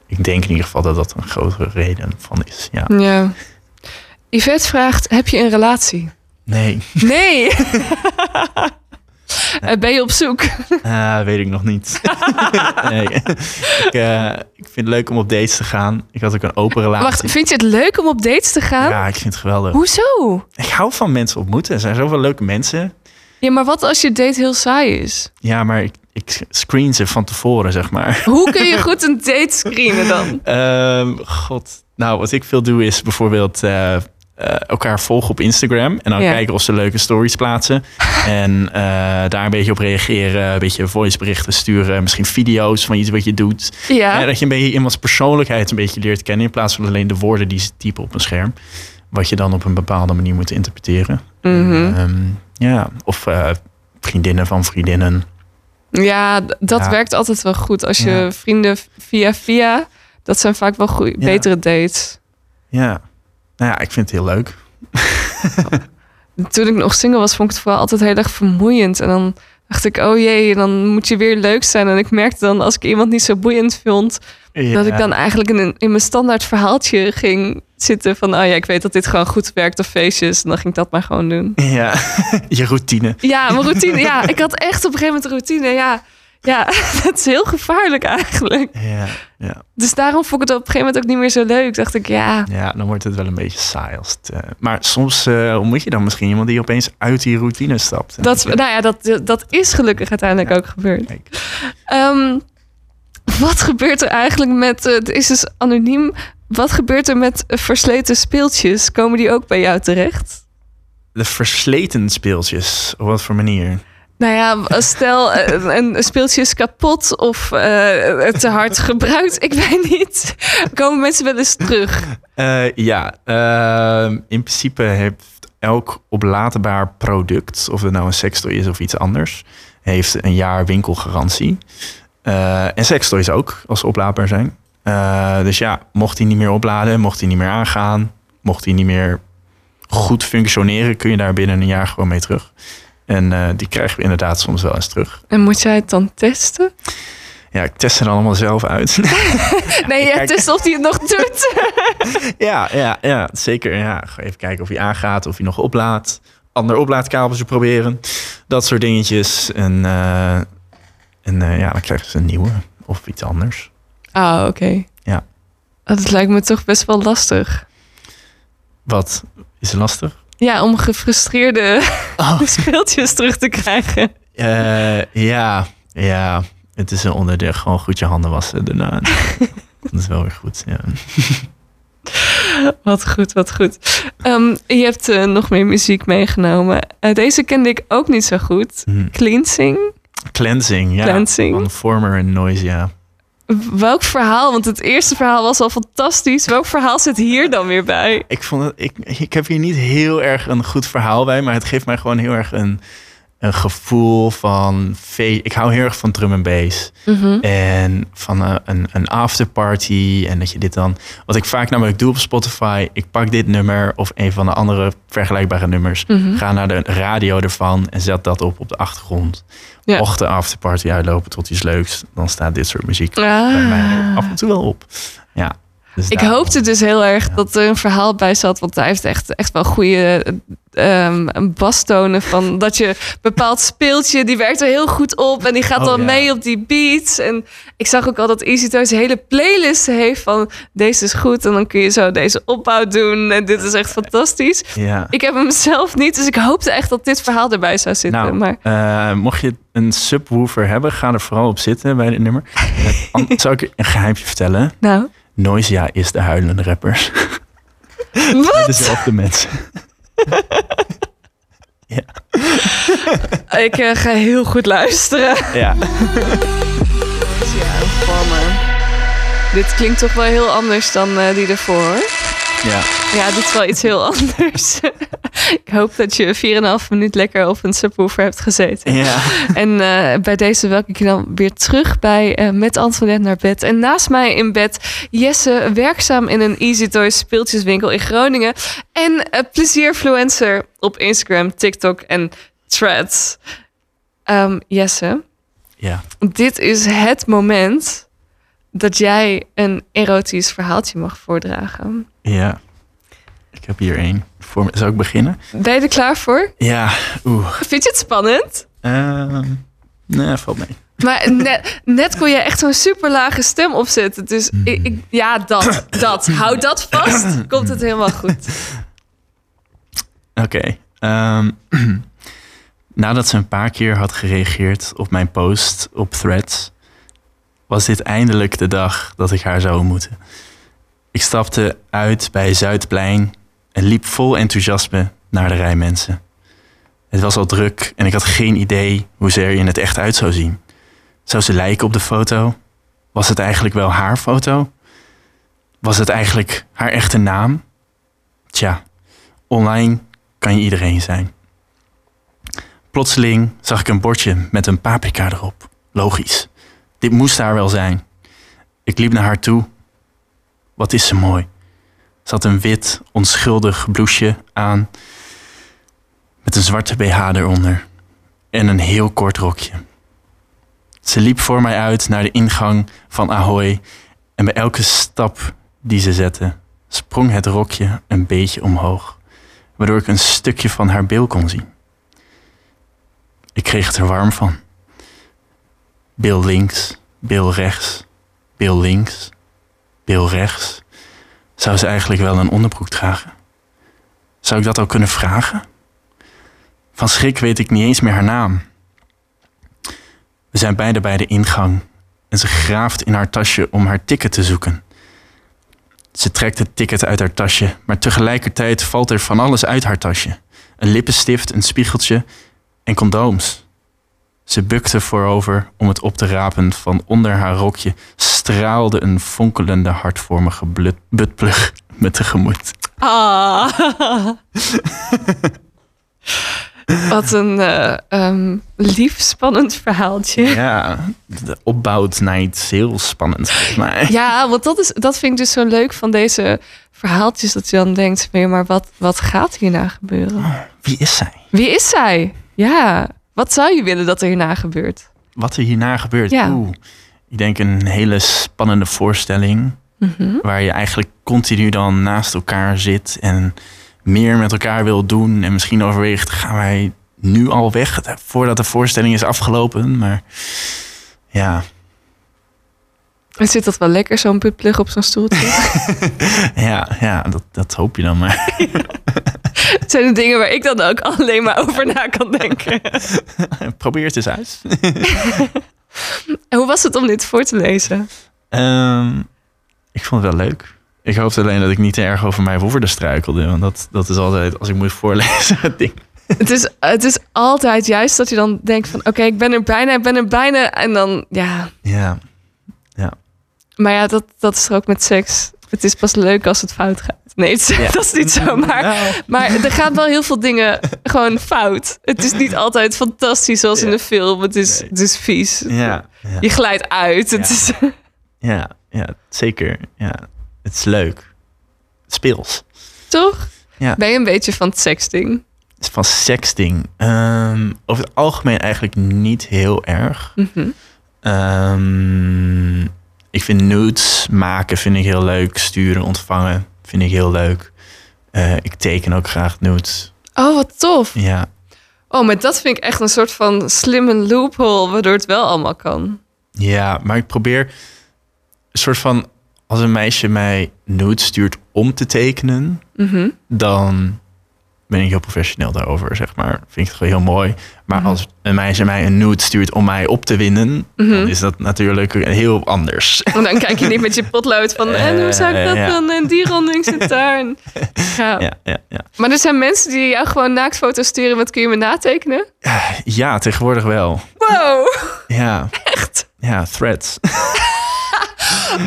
Speaker 3: ik denk in ieder geval dat dat een grotere reden van is. Ja.
Speaker 2: ja. Yvette vraagt: heb je een relatie?
Speaker 3: Nee,
Speaker 2: Nee. *laughs* Eh, ben je op zoek?
Speaker 3: Ah, weet ik nog niet. *laughs* nee. ik, eh, ik vind het leuk om op dates te gaan. Ik had ook een open relatie.
Speaker 2: Wacht, vind je het leuk om op dates te gaan?
Speaker 3: Ja, ik vind het geweldig.
Speaker 2: Hoezo?
Speaker 3: Ik hou van mensen ontmoeten. Er zijn zoveel leuke mensen.
Speaker 2: Ja, maar wat als je date heel saai is?
Speaker 3: Ja, maar ik, ik screen ze van tevoren, zeg maar.
Speaker 2: Hoe kun je *laughs* goed een date screenen dan?
Speaker 3: Ehm, God. Nou, wat ik veel doe is bijvoorbeeld eh, elkaar volgen op Instagram. En dan
Speaker 2: Ja.
Speaker 3: kijken of ze leuke stories plaatsen. *laughs* en eh, daar een beetje op reageren. Een beetje voiceberichten sturen. Misschien video's van iets wat je doet.
Speaker 2: Ja.
Speaker 3: Dat je een beetje iemands persoonlijkheid een beetje leert kennen. In plaats van alleen de woorden die ze typen op een scherm. Wat je dan op een bepaalde manier moet interpreteren.
Speaker 2: Mhm.
Speaker 3: Ehm, ja, of eh, vriendinnen van vriendinnen.
Speaker 2: Ja, dat
Speaker 3: Ja.
Speaker 2: werkt altijd wel goed. Als je vrienden via via, dat zijn vaak wel goeie, betere dates.
Speaker 3: Ja. Nou ja, ik vind het heel leuk. *laughs*
Speaker 2: Toen ik nog single was, vond ik het vooral altijd heel erg vermoeiend. En dan dacht ik, oh jee, dan moet je weer leuk zijn. En ik merkte dan, als ik iemand niet zo boeiend vond, dat ik dan eigenlijk in, in mijn standaard verhaaltje ging zitten van, oh ja, ik weet dat dit gewoon goed werkt op feestjes. En dan ging ik dat maar gewoon doen.
Speaker 3: Ja, *laughs* je routine.
Speaker 2: Ja, mijn routine. Ja, ik had echt op een gegeven moment een routine. Ja, ja *laughs* dat is heel gevaarlijk eigenlijk.
Speaker 3: Ja, ja.
Speaker 2: Dus daarom vond ik het op een gegeven moment ook niet meer zo leuk. Dacht ik, ja,
Speaker 3: ja, dan wordt het wel een beetje saai. Als het, eh, maar soms eh, ontmoet je dan misschien iemand die opeens uit die routine stapt.
Speaker 2: Dat, nou ja, dat, dat is gelukkig uiteindelijk
Speaker 3: Ja.
Speaker 2: ook gebeurd. Ehm, wat gebeurt er eigenlijk met, eh, het is dus anoniem, wat gebeurt er met versleten speeltjes? Komen die ook bij jou terecht?
Speaker 3: De versleten speeltjes, op wat voor manier?
Speaker 2: Nou ja, stel eh, een, speeltje is kapot of eh, te hard gebruikt, ik weet niet. Komen mensen wel eens terug?
Speaker 3: Eh, ja, ehm, in principe heeft elk oplaadbaar product, of het nou een sextoy is of iets anders, heeft een jaar winkelgarantie. En sextoys ook, als ze oplaadbaar zijn. Dus ja, mocht hij niet meer opladen, mocht hij niet meer aangaan, mocht hij niet meer goed functioneren, kun je daar binnen een jaar gewoon mee terug. En eh, die krijgen we inderdaad soms wel eens terug.
Speaker 2: En moet jij het dan testen?
Speaker 3: Ja, ik test het allemaal zelf uit. *laughs*
Speaker 2: Nee, je test of hij het nog doet. *laughs*
Speaker 3: Ja, ja, ja, zeker. Ja. Even kijken of hij aangaat, of hij nog oplaadt. Ander oplaadkabeltje proberen. Dat soort dingetjes. En, eh, en eh, ja, dan krijgen ze een nieuwe of iets anders.
Speaker 2: Ah, oké.
Speaker 3: Ja.
Speaker 2: Dat lijkt me toch best wel lastig.
Speaker 3: Wat is lastig?
Speaker 2: Ja, om gefrustreerde
Speaker 3: Oh. *laughs*
Speaker 2: speeltjes terug te krijgen.
Speaker 3: Eh, ja, ja. Het is een onderdeel. Gewoon goed je handen wassen daarna. Dat is wel weer goed, ja. *laughs*
Speaker 2: Wat goed, wat goed. Ehm, je hebt eh, nog meer muziek meegenomen. Eh, deze kende ik ook niet zo goed.
Speaker 3: Hm.
Speaker 2: Cleansing.
Speaker 3: Cleansing, ja.
Speaker 2: Cleansing.
Speaker 3: Van Former en Noise, ja.
Speaker 2: Welk verhaal? Want het eerste verhaal was al fantastisch. Welk verhaal zit hier dan weer bij?
Speaker 3: Ik, vond het, ik, ik heb hier niet heel erg een goed verhaal bij, maar het geeft mij gewoon heel erg een, een gevoel van. Fe ik hou heel erg van drum en bass. En van een, een, een afterparty. En dat je dit dan. Wat ik vaak namelijk doe op Spotify. Ik pak dit nummer of een van de andere vergelijkbare nummers.
Speaker 2: Mhm.
Speaker 3: Ga naar de radio ervan en zet dat op op de achtergrond.
Speaker 2: Ja.
Speaker 3: Mocht de afterparty uitlopen tot iets leuks, dan staat dit soort muziek bij
Speaker 2: Ah.
Speaker 3: mij af en toe wel op. Ja. Dus
Speaker 2: Ik hoopte dus heel erg dat er een verhaal bij zat. Want hij heeft echt, echt wel goede ehm bastonen. Van *laughs* dat je bepaald speeltje, die werkt er heel goed op. En die gaat
Speaker 3: Oh,
Speaker 2: dan
Speaker 3: ja.
Speaker 2: mee op die beats. En ik zag ook al dat Easy Toys hele playlist heeft van deze is goed. En dan kun je zo deze opbouw doen. En dit is echt fantastisch.
Speaker 3: Ja.
Speaker 2: Ik heb hem zelf niet, dus ik hoopte echt dat dit verhaal erbij zou zitten.
Speaker 3: Nou,
Speaker 2: maar
Speaker 3: eh, mocht je een subwoofer hebben, ga er vooral op zitten bij dit nummer. *laughs* Eh, zou ik een geheimje vertellen.
Speaker 2: nou,
Speaker 3: Noisia is de huilende rapper. *laughs*
Speaker 2: wat?
Speaker 3: Dezelfde mensen. *laughs* Ja.
Speaker 2: Ik eh, ga heel goed luisteren.
Speaker 3: Ja.
Speaker 2: Ja. Dit klinkt toch wel heel anders dan eh, die ervoor.
Speaker 3: Ja.
Speaker 2: Ja, dit is wel iets heel *laughs* anders. ik hoop dat je 4,5 minuut lekker op een subwoofer hebt gezeten.
Speaker 3: Ja.
Speaker 2: En eh, bij deze welke ik je dan weer terug bij eh, Met Antoinette naar bed. En naast mij in bed Jesse, werkzaam in een Easy Toys speeltjeswinkel in Groningen. En uh, plezierfluencer op Instagram, TikTok en Threads. Ehm, Jesse,
Speaker 3: Ja.
Speaker 2: dit is het moment dat jij een erotisch verhaaltje mag voordragen.
Speaker 3: Ja. Ik heb hier één. Voor me. Zou ik beginnen?
Speaker 2: Ben je er klaar voor?
Speaker 3: Ja. Oeh.
Speaker 2: Vind je het spannend?
Speaker 3: Ehm nee, valt mee.
Speaker 2: Maar net, net kon je echt zo'n super lage stem opzetten. Dus ik, ik- ja, dat, dat. Houd dat vast. Komt het helemaal goed.
Speaker 3: Oké. ehm, *clears throat* nadat ze een paar keer had gereageerd op mijn post op Threads, was dit eindelijk de dag dat ik haar zou ontmoeten. Ik stapte uit bij Zuidplein en liep vol enthousiasme naar de rij mensen. Het was al druk en ik had geen idee hoe ze er in het echt uit zou zien. Zou ze lijken op de foto? Was het eigenlijk wel haar foto? Was het eigenlijk haar echte naam? Tja, online kan je iedereen zijn. Plotseling zag ik een bordje met een paprika erop. Logisch. Dit moest haar wel zijn. Ik liep naar haar toe. Wat is ze mooi. Ze had een wit, onschuldig blouseje aan. Met een zwarte BH eronder. En een heel kort rokje. Ze liep voor mij uit naar de ingang van Ahoy. En bij elke stap die ze zette, sprong het rokje een beetje omhoog waardoor ik een stukje van haar bil kon zien. Ik kreeg het er warm van. Bil links, bil rechts, bil links, bil rechts. Zou ze eigenlijk wel een onderbroek dragen? Zou ik dat al kunnen vragen? Van schrik weet ik niet eens meer haar naam. We zijn beide bij de ingang en ze graaft in haar tasje om haar ticket te zoeken. Ze trekt het ticket uit haar tasje, maar tegelijkertijd valt er van alles uit haar tasje. Een lippenstift, een spiegeltje en condooms. Ze bukte voorover om het op te rapen. Van onder haar rokje straalde een fonkelende hartvormige buttplug me tegemoet.
Speaker 2: Ah. *laughs* Wat een eh, ehm, lief, spannend verhaaltje.
Speaker 3: Ja, de opbouwt naar iets heel spannends volgens mij.
Speaker 2: Ja, want dat, is, dat vind ik dus zo leuk van deze verhaaltjes. Dat je dan denkt, maar wat, wat gaat hierna gebeuren?
Speaker 3: Wie is zij?
Speaker 2: Wie is zij? Ja, wat zou je willen dat er hierna gebeurt?
Speaker 3: Wat er hierna gebeurt?
Speaker 2: Ja.
Speaker 3: Oeh, ik denk een hele spannende voorstelling.
Speaker 2: Mhm.
Speaker 3: Waar je eigenlijk continu dan naast elkaar zit en meer met elkaar wil doen. En misschien overweegt, gaan wij nu al weg voordat de voorstelling is afgelopen? Maar ja,
Speaker 2: En zit dat wel lekker, zo'n buttplug op zo'n stoeltje? *laughs*
Speaker 3: ja, ja dat, dat hoop je dan maar. *laughs*
Speaker 2: Het *laughs* zijn de dingen waar ik dan ook *laughs* alleen maar over na kan denken. *laughs*
Speaker 3: Probeer het eens uit.
Speaker 2: En hoe was het om dit voor te lezen?
Speaker 3: Ehm, ik vond het wel leuk. Ik hoopte alleen dat ik niet te erg over mijn woorden struikelde. Want dat, dat is altijd, als ik moet voorlezen, het ding.
Speaker 2: Het is, het is altijd juist dat je dan denkt van... oké, ik ben er bijna, ik ben er bijna. En dan, ja...
Speaker 3: Ja,
Speaker 2: Maar ja, dat, dat is er ook met seks. Het is pas leuk als het fout gaat. Nee, het is-
Speaker 3: Ja. *laughs*
Speaker 2: dat is niet zo. Maar,
Speaker 3: Nou,
Speaker 2: maar er gaan wel heel veel dingen gewoon fout. Het is niet altijd fantastisch zoals in de film. Het is,
Speaker 3: Nee.
Speaker 2: het is vies.
Speaker 3: ja,
Speaker 2: Je glijdt uit. Het
Speaker 3: Ja.
Speaker 2: is,
Speaker 3: ja, ja, zeker. Ja, het is leuk. Speels.
Speaker 2: toch?
Speaker 3: Ja.
Speaker 2: Ben je een beetje van het sexting?
Speaker 3: Van sexting. Ehm, over het algemeen eigenlijk niet heel erg.
Speaker 2: Mhm.
Speaker 3: Ehm, ik vind nudes maken vind ik heel leuk. Sturen, ontvangen vind ik heel leuk. Eh, ik teken ook graag nudes.
Speaker 2: Oh, wat tof.
Speaker 3: Ja,
Speaker 2: Oh, maar dat vind ik echt een soort van slimme loophole... waardoor het wel allemaal kan.
Speaker 3: ja, maar ik probeer een soort van... Als een meisje mij nudes stuurt om te tekenen...
Speaker 2: Mhm.
Speaker 3: dan ben ik heel professioneel daarover, zeg maar. Vind ik het gewoon heel mooi. Maar
Speaker 2: Mhm.
Speaker 3: als een meisje mij een nude stuurt om mij op te winnen,
Speaker 2: Mhm.
Speaker 3: dan is dat natuurlijk heel anders. *laughs*
Speaker 2: En dan kijk je niet met je potlood van... en hoe zou ik dat
Speaker 3: Eh, ja.
Speaker 2: dan? En die ronding. En, *laughs* ja.
Speaker 3: ja, ja, ja.
Speaker 2: Maar er zijn mensen die jou gewoon naaktfoto's sturen. Wat kun je me natekenen?
Speaker 3: ja, tegenwoordig wel.
Speaker 2: Wow,
Speaker 3: Ja, *laughs*
Speaker 2: echt?
Speaker 3: ja, threads.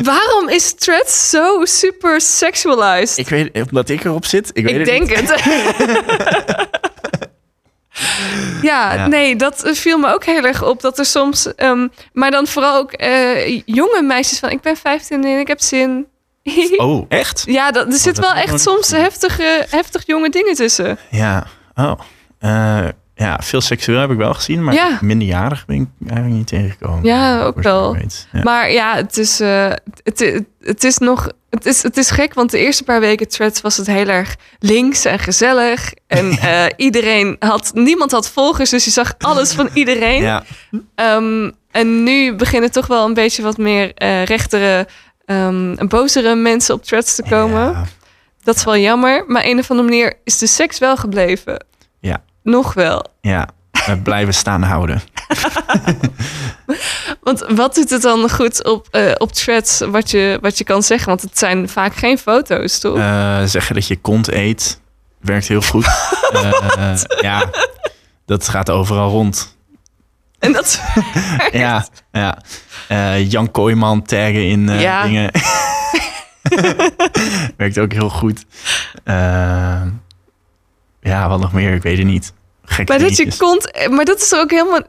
Speaker 2: Waarom is Threads zo super sexualized?
Speaker 3: Ik weet, omdat ik erop zit. Ik, weet
Speaker 2: Ik
Speaker 3: het
Speaker 2: denk
Speaker 3: niet.
Speaker 2: het. *laughs* *laughs* ja,
Speaker 3: Ja.
Speaker 2: nee, dat viel me ook heel erg op. Dat er soms, ehm, maar dan vooral ook eh, jonge meisjes van... ik ben 15 en ik heb zin. *laughs*
Speaker 3: Oh, echt?
Speaker 2: Ja, dat, er zit
Speaker 3: dat
Speaker 2: wel echt soms heftige, heftig jonge dingen tussen.
Speaker 3: Ja. Oh. Eh, ja, veel seksueel heb ik wel gezien, maar
Speaker 2: Ja.
Speaker 3: minderjarig ben ik eigenlijk niet tegengekomen.
Speaker 2: Ja, ook wel.
Speaker 3: Ja.
Speaker 2: Maar ja, het is, eh, het, het, het is nog. Het is, het is gek, want de eerste paar weken threads was het heel erg links en gezellig. En *laughs* eh, iedereen had, niemand had volgers, dus je zag alles van iedereen.
Speaker 3: ja.
Speaker 2: Ehm, en nu beginnen toch wel een beetje wat meer eh, rechtere en bozere mensen op threads te komen. Dat is wel jammer, maar een of andere manier is de seks wel gebleven.
Speaker 3: Ja.
Speaker 2: Nog wel.
Speaker 3: Ja, we *laughs* blijven staan houden. *laughs*
Speaker 2: Want wat doet het dan goed op, eh, op threads wat je, wat je kan zeggen? Want het zijn vaak geen foto's, toch?
Speaker 3: Eh, zeggen dat je kont eet, werkt heel goed. *laughs* Eh, ja, dat gaat overal rond.
Speaker 2: En dat
Speaker 3: Ja, ja. Jan Kooijman taggen in
Speaker 2: Ja.
Speaker 3: dingen. werkt ook heel goed. Ja, wat nog meer? Ik weet het niet. Gekke
Speaker 2: Maar dat je kont... Maar dat is ook helemaal...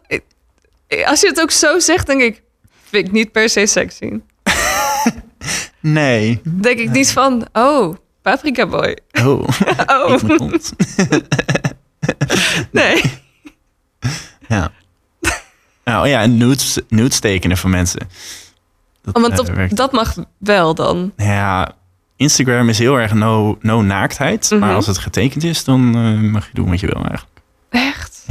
Speaker 2: Als je het ook zo zegt, denk ik... Vind ik niet per se sexy. *laughs*
Speaker 3: Nee.
Speaker 2: Denk ik niet van... Oh, paprika boy.
Speaker 3: Oh, *laughs*
Speaker 2: Oh, nee. *laughs*
Speaker 3: Ja. Nou ja, en nudes, nudes tekenen van mensen. Dat,
Speaker 2: Oh, Want
Speaker 3: eh,
Speaker 2: dat, dat mag wel dan.
Speaker 3: Ja, Instagram is heel erg no, no naaktheid.
Speaker 2: Mhm.
Speaker 3: Maar als het getekend is, dan eh, mag je doen wat je wil eigenlijk.
Speaker 2: Echt?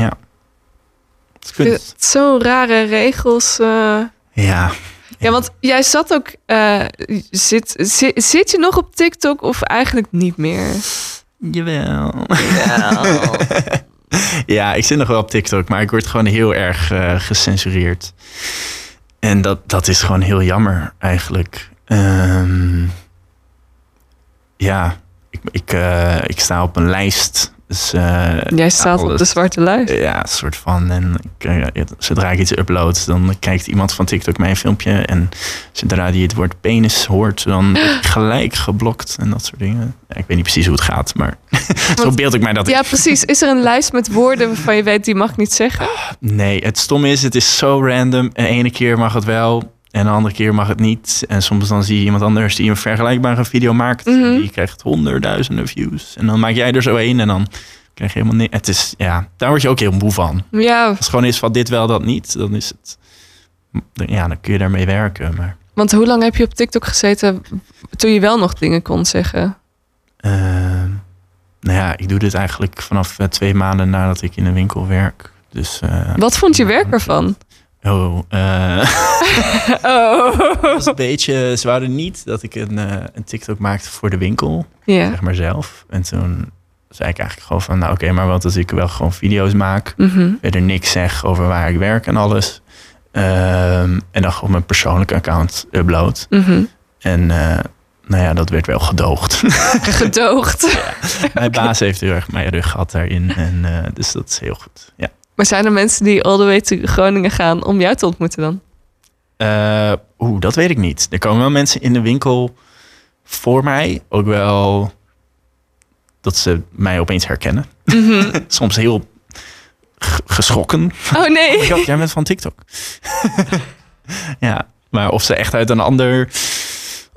Speaker 3: Kunst.
Speaker 2: het Zo'n rare regels. eh.
Speaker 3: Ja.
Speaker 2: Ja, want jij zat ook... eh, zit, zit, zit je nog op TikTok of eigenlijk niet meer?
Speaker 3: Jawel.
Speaker 2: Ja. *laughs*
Speaker 3: Ja, ik zit nog wel op TikTok, maar ik word gewoon heel erg gecensureerd. En dat, dat is gewoon heel jammer eigenlijk. Ehm, ja, ik, ik, eh, ik sta op een lijst. Dus, eh,
Speaker 2: Jij staat op de zwarte lijst.
Speaker 3: Ja, een soort van. En ik, eh, zodra ik iets upload, dan kijkt iemand van TikTok mijn filmpje. En zodra die het woord penis hoort, dan word ik *gasps* gelijk geblokt en dat soort dingen. Ja, ik weet niet precies hoe het gaat, maar *laughs* zo beeld ik mij dat.
Speaker 2: Ja, precies. Is er een lijst met woorden waarvan je weet die mag niet zeggen?
Speaker 3: Nee, het stomme is, het is zo random. En ene keer mag het wel en de andere keer mag het niet. En soms dan zie je iemand anders die een vergelijkbare video maakt.
Speaker 2: Mhm.
Speaker 3: Die krijgt honderdduizenden views. En dan maak jij er zo één en dan krijg je helemaal niks. Het is, ja, daar word je ook heel moe van.
Speaker 2: Ja,
Speaker 3: Als het gewoon is van dit wel, dat niet, dan is het... Ja, dan kun je daarmee werken. Maar
Speaker 2: want hoe lang heb je op TikTok gezeten toen je wel nog dingen kon zeggen?
Speaker 3: ehm, nou ja, ik doe dit eigenlijk vanaf eh, twee maanden nadat ik in een winkel werk. Dus... eh,
Speaker 2: Wat vond je werk ervan?
Speaker 3: Oh, eh... *laughs*
Speaker 2: Oh.
Speaker 3: was een beetje, ze wouden niet dat ik een, eh, een TikTok maakte voor de winkel, zeg maar zelf. En toen zei ik eigenlijk gewoon van, nou oké, maar wat als ik wel gewoon video's maak,
Speaker 2: Mhm.
Speaker 3: verder niks zeg over waar ik werk en alles. Ehm, en dan gewoon mijn persoonlijke account upload.
Speaker 2: Mhm.
Speaker 3: En eh, nou ja, dat werd wel gedoogd. *laughs*
Speaker 2: Gedoogd.
Speaker 3: Mijn baas heeft heel erg mijn rug gehad daarin. En, dus dat is heel goed. Ja.
Speaker 2: Maar zijn er mensen die all the way to Groningen gaan om jou te ontmoeten dan?
Speaker 3: Oeh, dat weet ik niet. Er komen wel mensen in de winkel voor mij. Ook wel dat ze mij opeens herkennen.
Speaker 2: Mhm. *laughs*
Speaker 3: Soms heel geschrokken.
Speaker 2: Oh nee.
Speaker 3: Ik dacht, jij bent van TikTok. *laughs* ja, maar of ze echt uit een ander,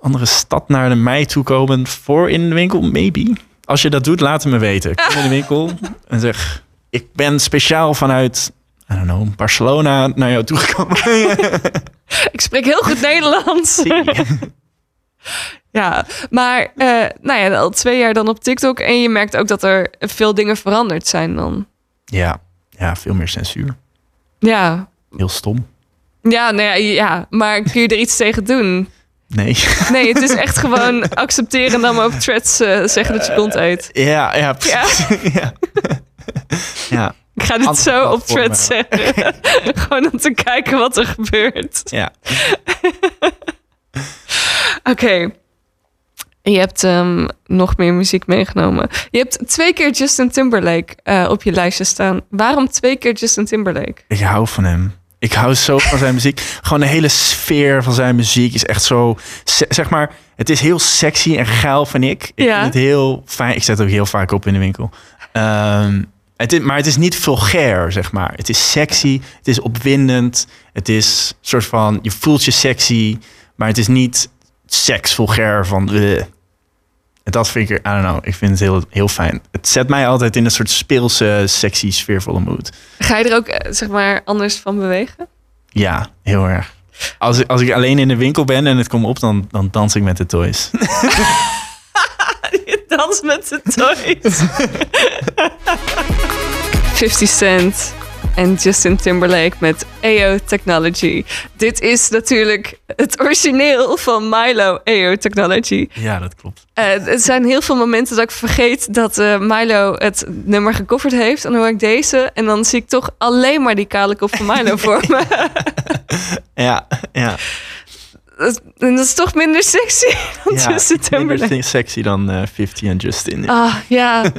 Speaker 3: andere stad naar de mij toe komen voor in de winkel, maybe. Als je dat doet, laat het me weten. Kom in de winkel *laughs* en zeg, ik ben speciaal vanuit, I don't know, Barcelona naar jou toegekomen. *laughs*
Speaker 2: Ik spreek heel goed Nederlands. *laughs* *laughs* Ja, maar eh, nou ja, al twee jaar dan op TikTok. En je merkt ook dat er veel dingen veranderd zijn dan.
Speaker 3: ja, ja, veel meer censuur.
Speaker 2: Ja,
Speaker 3: Heel stom.
Speaker 2: ja, nou ja, ja, maar kun je er iets tegen doen?
Speaker 3: Nee.
Speaker 2: Nee, het is echt gewoon accepteren en dan maar op threads eh, zeggen dat je kont eet.
Speaker 3: Ja, ja, precies. Ja. ja.
Speaker 2: Ik ga dit zo op threads zeggen. *laughs* gewoon om te kijken wat er gebeurt.
Speaker 3: ja. *laughs*
Speaker 2: Oké. Je hebt ehm, nog meer muziek meegenomen. Je hebt twee keer Justin Timberlake eh, op je lijstje staan. Waarom twee keer Justin Timberlake?
Speaker 3: Ik hou van hem. Ik hou zo van zijn muziek. Gewoon de hele sfeer van zijn muziek is echt zo... Zeg maar, het is heel sexy en geil, vind ik. Ik
Speaker 2: Ja.
Speaker 3: vind het heel fijn. Ik zet het ook heel vaak op in de winkel. Ehm, het is, maar het is niet vulgair, zeg maar. Het is sexy, het is opwindend. Het is een soort van... Je voelt je sexy, maar het is niet seks vulgair van... eh. En dat vind ik, I don't know, ik vind het heel, heel fijn. Het zet mij altijd in een soort speelse, sexy, sfeervolle mood.
Speaker 2: Ga je er ook eh, zeg maar anders van bewegen?
Speaker 3: Ja, heel erg. Als, ik- als ik alleen in de winkel ben en het komt op, dan, dan dans ik met de toys. *laughs*
Speaker 2: Dans met de toys. *laughs* 50 Cent en Justin Timberlake met AO Technology. Dit is natuurlijk het origineel van Milo AO Technology.
Speaker 3: Ja, dat klopt.
Speaker 2: Eh, er zijn heel veel momenten dat ik vergeet dat eh, Milo het nummer gecoverd heeft. En dan hoor ik deze en dan zie ik toch alleen maar die kale kop van Milo voor me. *laughs*
Speaker 3: Ja, ja.
Speaker 2: Dat- is toch minder sexy *laughs* dan
Speaker 3: ja
Speaker 2: Justin
Speaker 3: iets minder
Speaker 2: Timberlake.
Speaker 3: sexy dan eh 50 en Justin.
Speaker 2: Ah, ja. *laughs*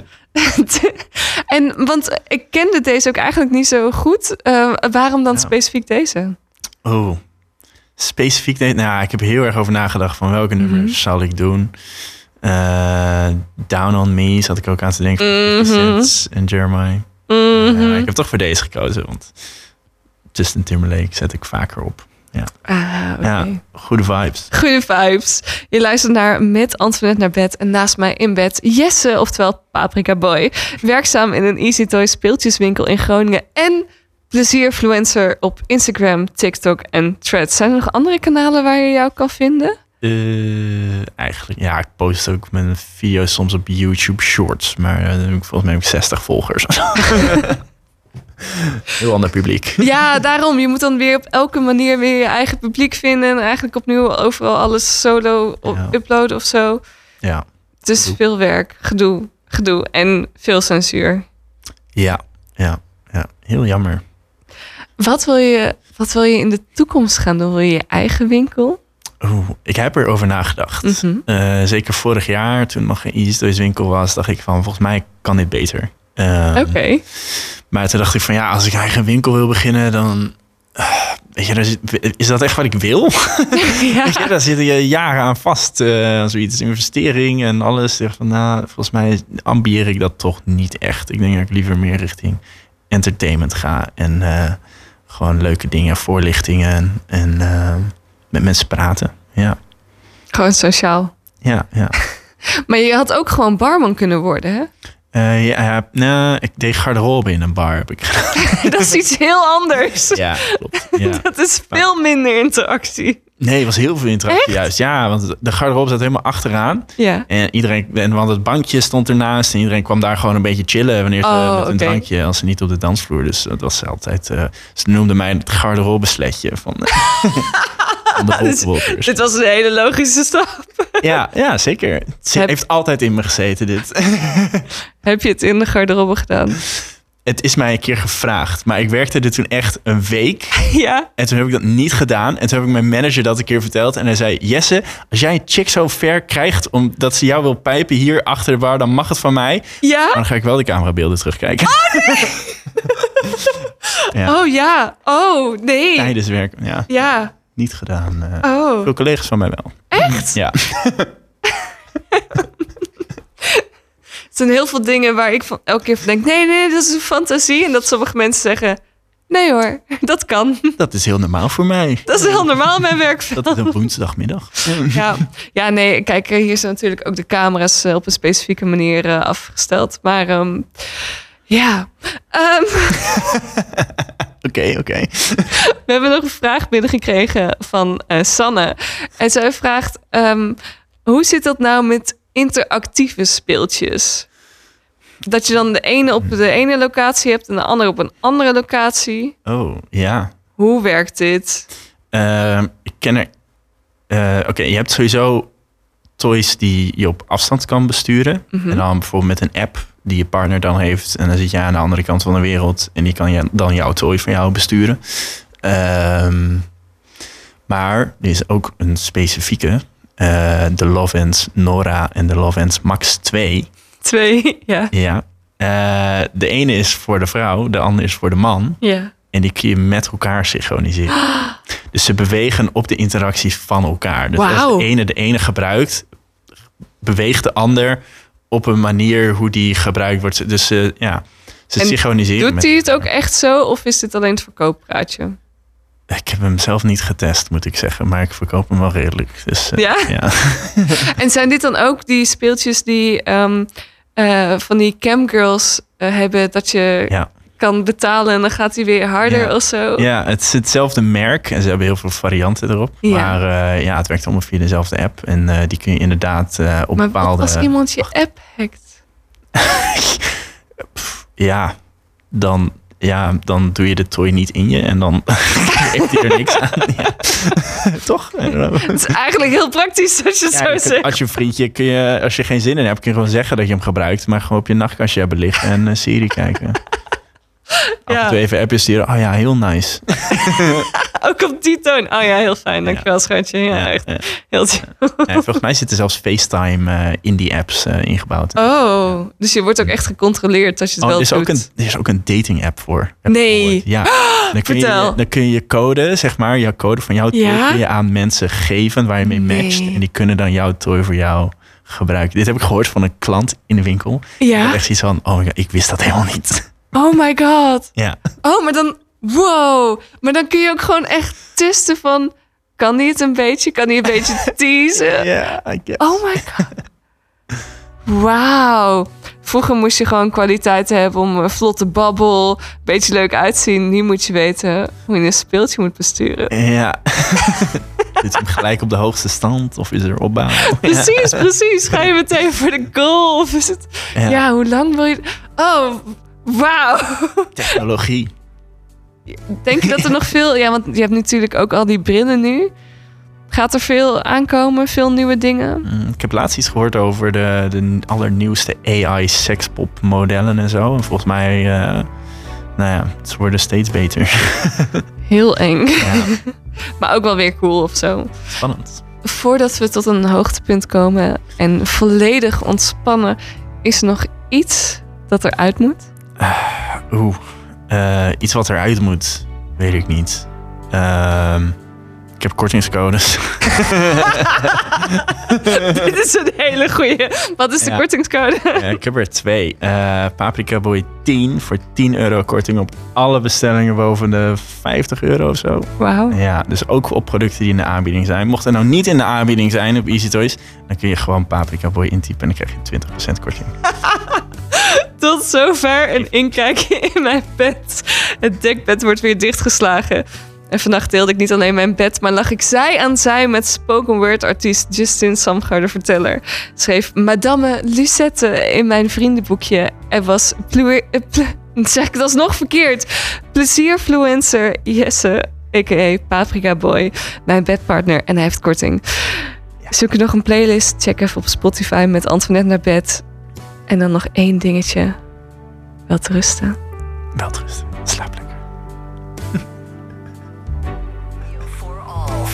Speaker 2: *laughs* en want ik kende deze ook eigenlijk niet zo goed. Eh, waarom dan
Speaker 3: Ja.
Speaker 2: specifiek deze?
Speaker 3: Oh, specifiek. Nee, nou, ik heb heel erg over nagedacht van welke
Speaker 2: Mhm.
Speaker 3: nummers zal ik doen. Eh, Down on Me zat ik ook aan te denken. van 50. Cent en Jeremiah.
Speaker 2: Mhm.
Speaker 3: Ik heb toch voor deze gekozen, want Justin Timberlake zet ik vaker op.
Speaker 2: Ah.
Speaker 3: Ja, goede vibes.
Speaker 2: Goede vibes. Je luistert naar Met Antoinette naar bed. En naast mij in bed Jesse, oftewel Paprika Boy. Werkzaam in een Easy Toy speeltjeswinkel in Groningen. En plezierfluencer op Instagram, TikTok en Threads. Zijn er nog andere kanalen waar je jou kan vinden?
Speaker 3: Eh, eigenlijk, ja, ik post ook mijn video's soms op YouTube Shorts. Maar eh, dan heb ik volgens mij ook 60 volgers. *laughs* *laughs* Heel ander publiek. *laughs*
Speaker 2: Ja, daarom. Je moet dan weer op elke manier weer je eigen publiek vinden. En eigenlijk opnieuw overal alles solo op-
Speaker 3: Ja.
Speaker 2: uploaden of zo.
Speaker 3: Ja,
Speaker 2: Het is
Speaker 3: Gedoe.
Speaker 2: veel werk, gedoe, gedoe en veel censuur.
Speaker 3: ja, ja, ja. Heel jammer.
Speaker 2: Wat wil je, wat wil je in de toekomst gaan doen? Wil je je eigen winkel?
Speaker 3: Oeh, ik heb erover nagedacht.
Speaker 2: Mhm.
Speaker 3: Eh, zeker vorig jaar, toen nog geen Easy Toys winkel was, dacht ik van, volgens mij kan dit beter. Ehm,
Speaker 2: Oké.
Speaker 3: Maar toen dacht ik van, ja, als ik een eigen winkel wil beginnen, dan... eh, weet je, is dat echt wat ik wil? *laughs* Weet je,
Speaker 2: ja.
Speaker 3: daar zitten je jaren aan vast. eh zoiets, investering en alles. Van, nou, volgens mij ambieer ik dat toch niet echt. Ik denk dat ik liever meer richting entertainment ga. En eh, gewoon leuke dingen, voorlichtingen en met mensen praten. Ja,
Speaker 2: Gewoon sociaal.
Speaker 3: ja, ja. *laughs*
Speaker 2: Maar je had ook gewoon barman kunnen worden, hè?
Speaker 3: Eh, ja, nou, ik deed garderobe in een bar. Heb ik gedaan. *laughs*
Speaker 2: Dat is iets heel anders.
Speaker 3: ja, klopt. *laughs* Ja.
Speaker 2: Dat is veel minder interactie.
Speaker 3: Nee, het was heel veel interactie
Speaker 2: Echt?
Speaker 3: juist. Ja, want de garderobe zat helemaal achteraan.
Speaker 2: Ja.
Speaker 3: En iedereen, en want het bankje stond ernaast. En iedereen kwam daar gewoon een beetje chillen wanneer ze
Speaker 2: Oh,
Speaker 3: met een drankje, als ze niet op de dansvloer. Dus dat was altijd. eh, ze noemden mij het garderobesletje van, eh, van *laughs* de
Speaker 2: Dit-
Speaker 3: Wolkenwolkers. *laughs*
Speaker 2: Dit was een hele logische stap.
Speaker 3: Ja, ja, zeker. Het *laughs*
Speaker 2: Heb-
Speaker 3: heeft altijd in me gezeten, dit. *laughs*
Speaker 2: Heb je het in de garderobe gedaan?
Speaker 3: Het is mij een keer gevraagd, maar ik werkte er toen echt een week.
Speaker 2: Ja.
Speaker 3: En toen heb ik dat niet gedaan. En toen heb ik mijn manager dat een keer verteld. En hij zei: Jesse, als jij een chick zo ver krijgt omdat ze jou wil pijpen hier achter de bar, dan mag het van mij. Maar
Speaker 2: Ja?
Speaker 3: dan ga ik wel de camerabeelden terugkijken. ja,
Speaker 2: Oh ja. Oh nee.
Speaker 3: tijdens werk. Ja,
Speaker 2: Ja.
Speaker 3: Niet gedaan. eh.
Speaker 2: Oh.
Speaker 3: Veel collega's van mij wel.
Speaker 2: Echt?
Speaker 3: Ja,
Speaker 2: Het *laughs* zijn heel veel dingen waar ik van elke keer van denk... nee, nee, dat is een fantasie. En dat sommige mensen zeggen... nee hoor, *laughs* dat kan.
Speaker 3: dat is heel normaal voor mij.
Speaker 2: Dat is heel normaal mijn werkveld.
Speaker 3: Dat is een woensdagmiddag.
Speaker 2: Ja. ja, nee, kijk, hier zijn natuurlijk ook de camera's eh, op een specifieke manier eh, afgesteld. Maar ehm, ja, Ehm, *laughs*
Speaker 3: Oké, oké. *laughs*
Speaker 2: we hebben nog een vraag binnengekregen van eh, Sanne. En zij vraagt, ehm, hoe zit dat nou met interactieve speeltjes? Dat je dan de ene op de ene locatie hebt en de andere op een andere locatie.
Speaker 3: Oh, ja.
Speaker 2: Hoe werkt dit?
Speaker 3: Ehm, ik ken er eh, oké, je hebt sowieso toys die je op afstand kan besturen.
Speaker 2: Mhm.
Speaker 3: En dan bijvoorbeeld met een app die je partner dan heeft. En dan zit je aan de andere kant van de wereld. En die kan je dan jouw toy van jou besturen. Ehm, maar er is ook een specifieke. eh, de Lovens Nora en de Lovens Max 2.
Speaker 2: Twee, *laughs* ja.
Speaker 3: Ja. Eh, de ene is voor de vrouw, de andere is voor de man.
Speaker 2: Ja.
Speaker 3: En die kun je met elkaar synchroniseren. *gasps* Dus ze bewegen op de interacties van elkaar. Dus als
Speaker 2: Wauw.
Speaker 3: de ene de ene gebruikt, beweegt de ander op een manier hoe die gebruikt wordt. Dus ze, ja, ze
Speaker 2: En
Speaker 3: synchroniseren.
Speaker 2: Doet
Speaker 3: met
Speaker 2: hij het ook echt zo? Of is dit alleen het verkooppraatje?
Speaker 3: Ik heb hem zelf niet getest, moet ik zeggen. Maar ik verkoop hem wel redelijk. Dus, eh,
Speaker 2: Ja?
Speaker 3: ja. *laughs*
Speaker 2: En zijn dit dan ook die speeltjes die ehm, eh, van die camgirls eh, hebben... dat je
Speaker 3: Ja.
Speaker 2: Kan betalen en dan gaat hij weer harder
Speaker 3: Ja.
Speaker 2: of zo?
Speaker 3: ja, het is hetzelfde merk. En ze hebben heel veel varianten erop.
Speaker 2: Ja.
Speaker 3: Maar eh, ja, het werkt allemaal via dezelfde app. En eh, die kun je inderdaad eh, op
Speaker 2: maar
Speaker 3: bepaalde...
Speaker 2: als iemand je app hackt? *laughs*
Speaker 3: ja, dan, ja, dan doe je de toy niet in je en dan *laughs* heeft hij er niks aan. *laughs* Ja. Toch?
Speaker 2: Het is eigenlijk heel praktisch als je
Speaker 3: Ja,
Speaker 2: zo
Speaker 3: je kunt-
Speaker 2: zegt.
Speaker 3: als je een vriendje, kun je, als je geen zin in hebt, kun je gewoon zeggen dat je hem gebruikt, maar gewoon op je nachtkastje hebben liggen en serie kijken. Af en
Speaker 2: Ja.
Speaker 3: even appjes sturen. Oh ja, heel nice. *laughs*
Speaker 2: Ook op die toon. Oh ja, heel fijn. Dankjewel, schatje. Ja,
Speaker 3: Ja,
Speaker 2: echt
Speaker 3: ja.
Speaker 2: heel.
Speaker 3: Ja, volgens mij zitten zelfs FaceTime eh, in die apps eh, ingebouwd.
Speaker 2: Oh, dus je wordt ook echt gecontroleerd dat je het
Speaker 3: Oh,
Speaker 2: wel
Speaker 3: er, is
Speaker 2: doet.
Speaker 3: ook een, er is ook een dating app voor.
Speaker 2: Nee.
Speaker 3: Ja. *gasps* Dan kun, je, dan kun je je code, zeg maar, jouw code van jouw toy
Speaker 2: Ja?
Speaker 3: kun je aan mensen geven waar je mee
Speaker 2: Nee.
Speaker 3: matcht. En die kunnen dan jouw toy voor jou gebruiken. Dit heb ik gehoord van een klant in de winkel.
Speaker 2: Ja?
Speaker 3: echt iets van, oh ja, ik wist dat helemaal niet.
Speaker 2: Oh my god.
Speaker 3: Ja,
Speaker 2: Oh, maar dan... Wow. Maar dan kun je ook gewoon echt testen van... Kan die het een beetje? Kan die een beetje *laughs* teasen?
Speaker 3: ja guess.
Speaker 2: Oh my god. Wauw. Vroeger moest je gewoon kwaliteit hebben om een vlotte babbel, een beetje leuk uitzien. Nu moet je weten hoe je een speeltje moet besturen.
Speaker 3: Ja. *laughs* Zit hem gelijk op de hoogste stand of is er opbouw? *laughs*
Speaker 2: Precies, precies. Ga je meteen voor de goal? Of is het...
Speaker 3: Ja.
Speaker 2: Ja, hoe lang wil je... Oh, wauw.
Speaker 3: Technologie.
Speaker 2: Denk je dat er nog veel... Ja, want je hebt natuurlijk ook al die brillen nu. Gaat er veel aankomen? Veel nieuwe dingen?
Speaker 3: Mm, Ik heb laatst iets gehoord over de, de allernieuwste AI sexpop modellen en zo. En volgens mij, eh, nou ja, ze worden steeds beter. *laughs*
Speaker 2: Heel eng.
Speaker 3: ja, *laughs*
Speaker 2: Maar ook wel weer cool of zo.
Speaker 3: spannend.
Speaker 2: Voordat we tot een hoogtepunt komen en volledig ontspannen... is er nog iets dat eruit moet? *sighs*
Speaker 3: Oeh, eh, iets wat eruit moet, weet ik niet. Ehm, ik heb kortingscodes. *laughs*
Speaker 2: Dit is een hele goeie. Wat is de
Speaker 3: Ja.
Speaker 2: kortingscode?
Speaker 3: Ja, ik heb er twee. Eh Paprika Boy 10 voor 10 euro korting op alle bestellingen boven de 50 euro of zo.
Speaker 2: Wauw.
Speaker 3: Ja, dus ook op producten die in de aanbieding zijn. Mocht er nou niet in de aanbieding zijn op Easy Toys, dan kun je gewoon Paprika Boy intypen en dan krijg je 20% korting. *laughs*
Speaker 2: Tot zover een inkijkje in mijn bed. Het dekbed wordt weer dichtgeslagen. En vannacht deelde ik niet alleen mijn bed, maar lag ik zij aan zij met spoken word artiest Justin Samgar de Verteller. Schreef Madame Lucette in mijn vriendenboekje. Er was plue- eh, ple- *laughs* zeg ik dat is nog verkeerd. Plezierfluencer Jesse, a.k.a. Paprika Boy, mijn bedpartner en hij heeft korting. Zoek je nog een playlist? Check even op Spotify met Antoinette naar bed. En dan nog één dingetje. Wel te rusten.
Speaker 3: Wel rust. Slaap lekker. *laughs*
Speaker 4: For all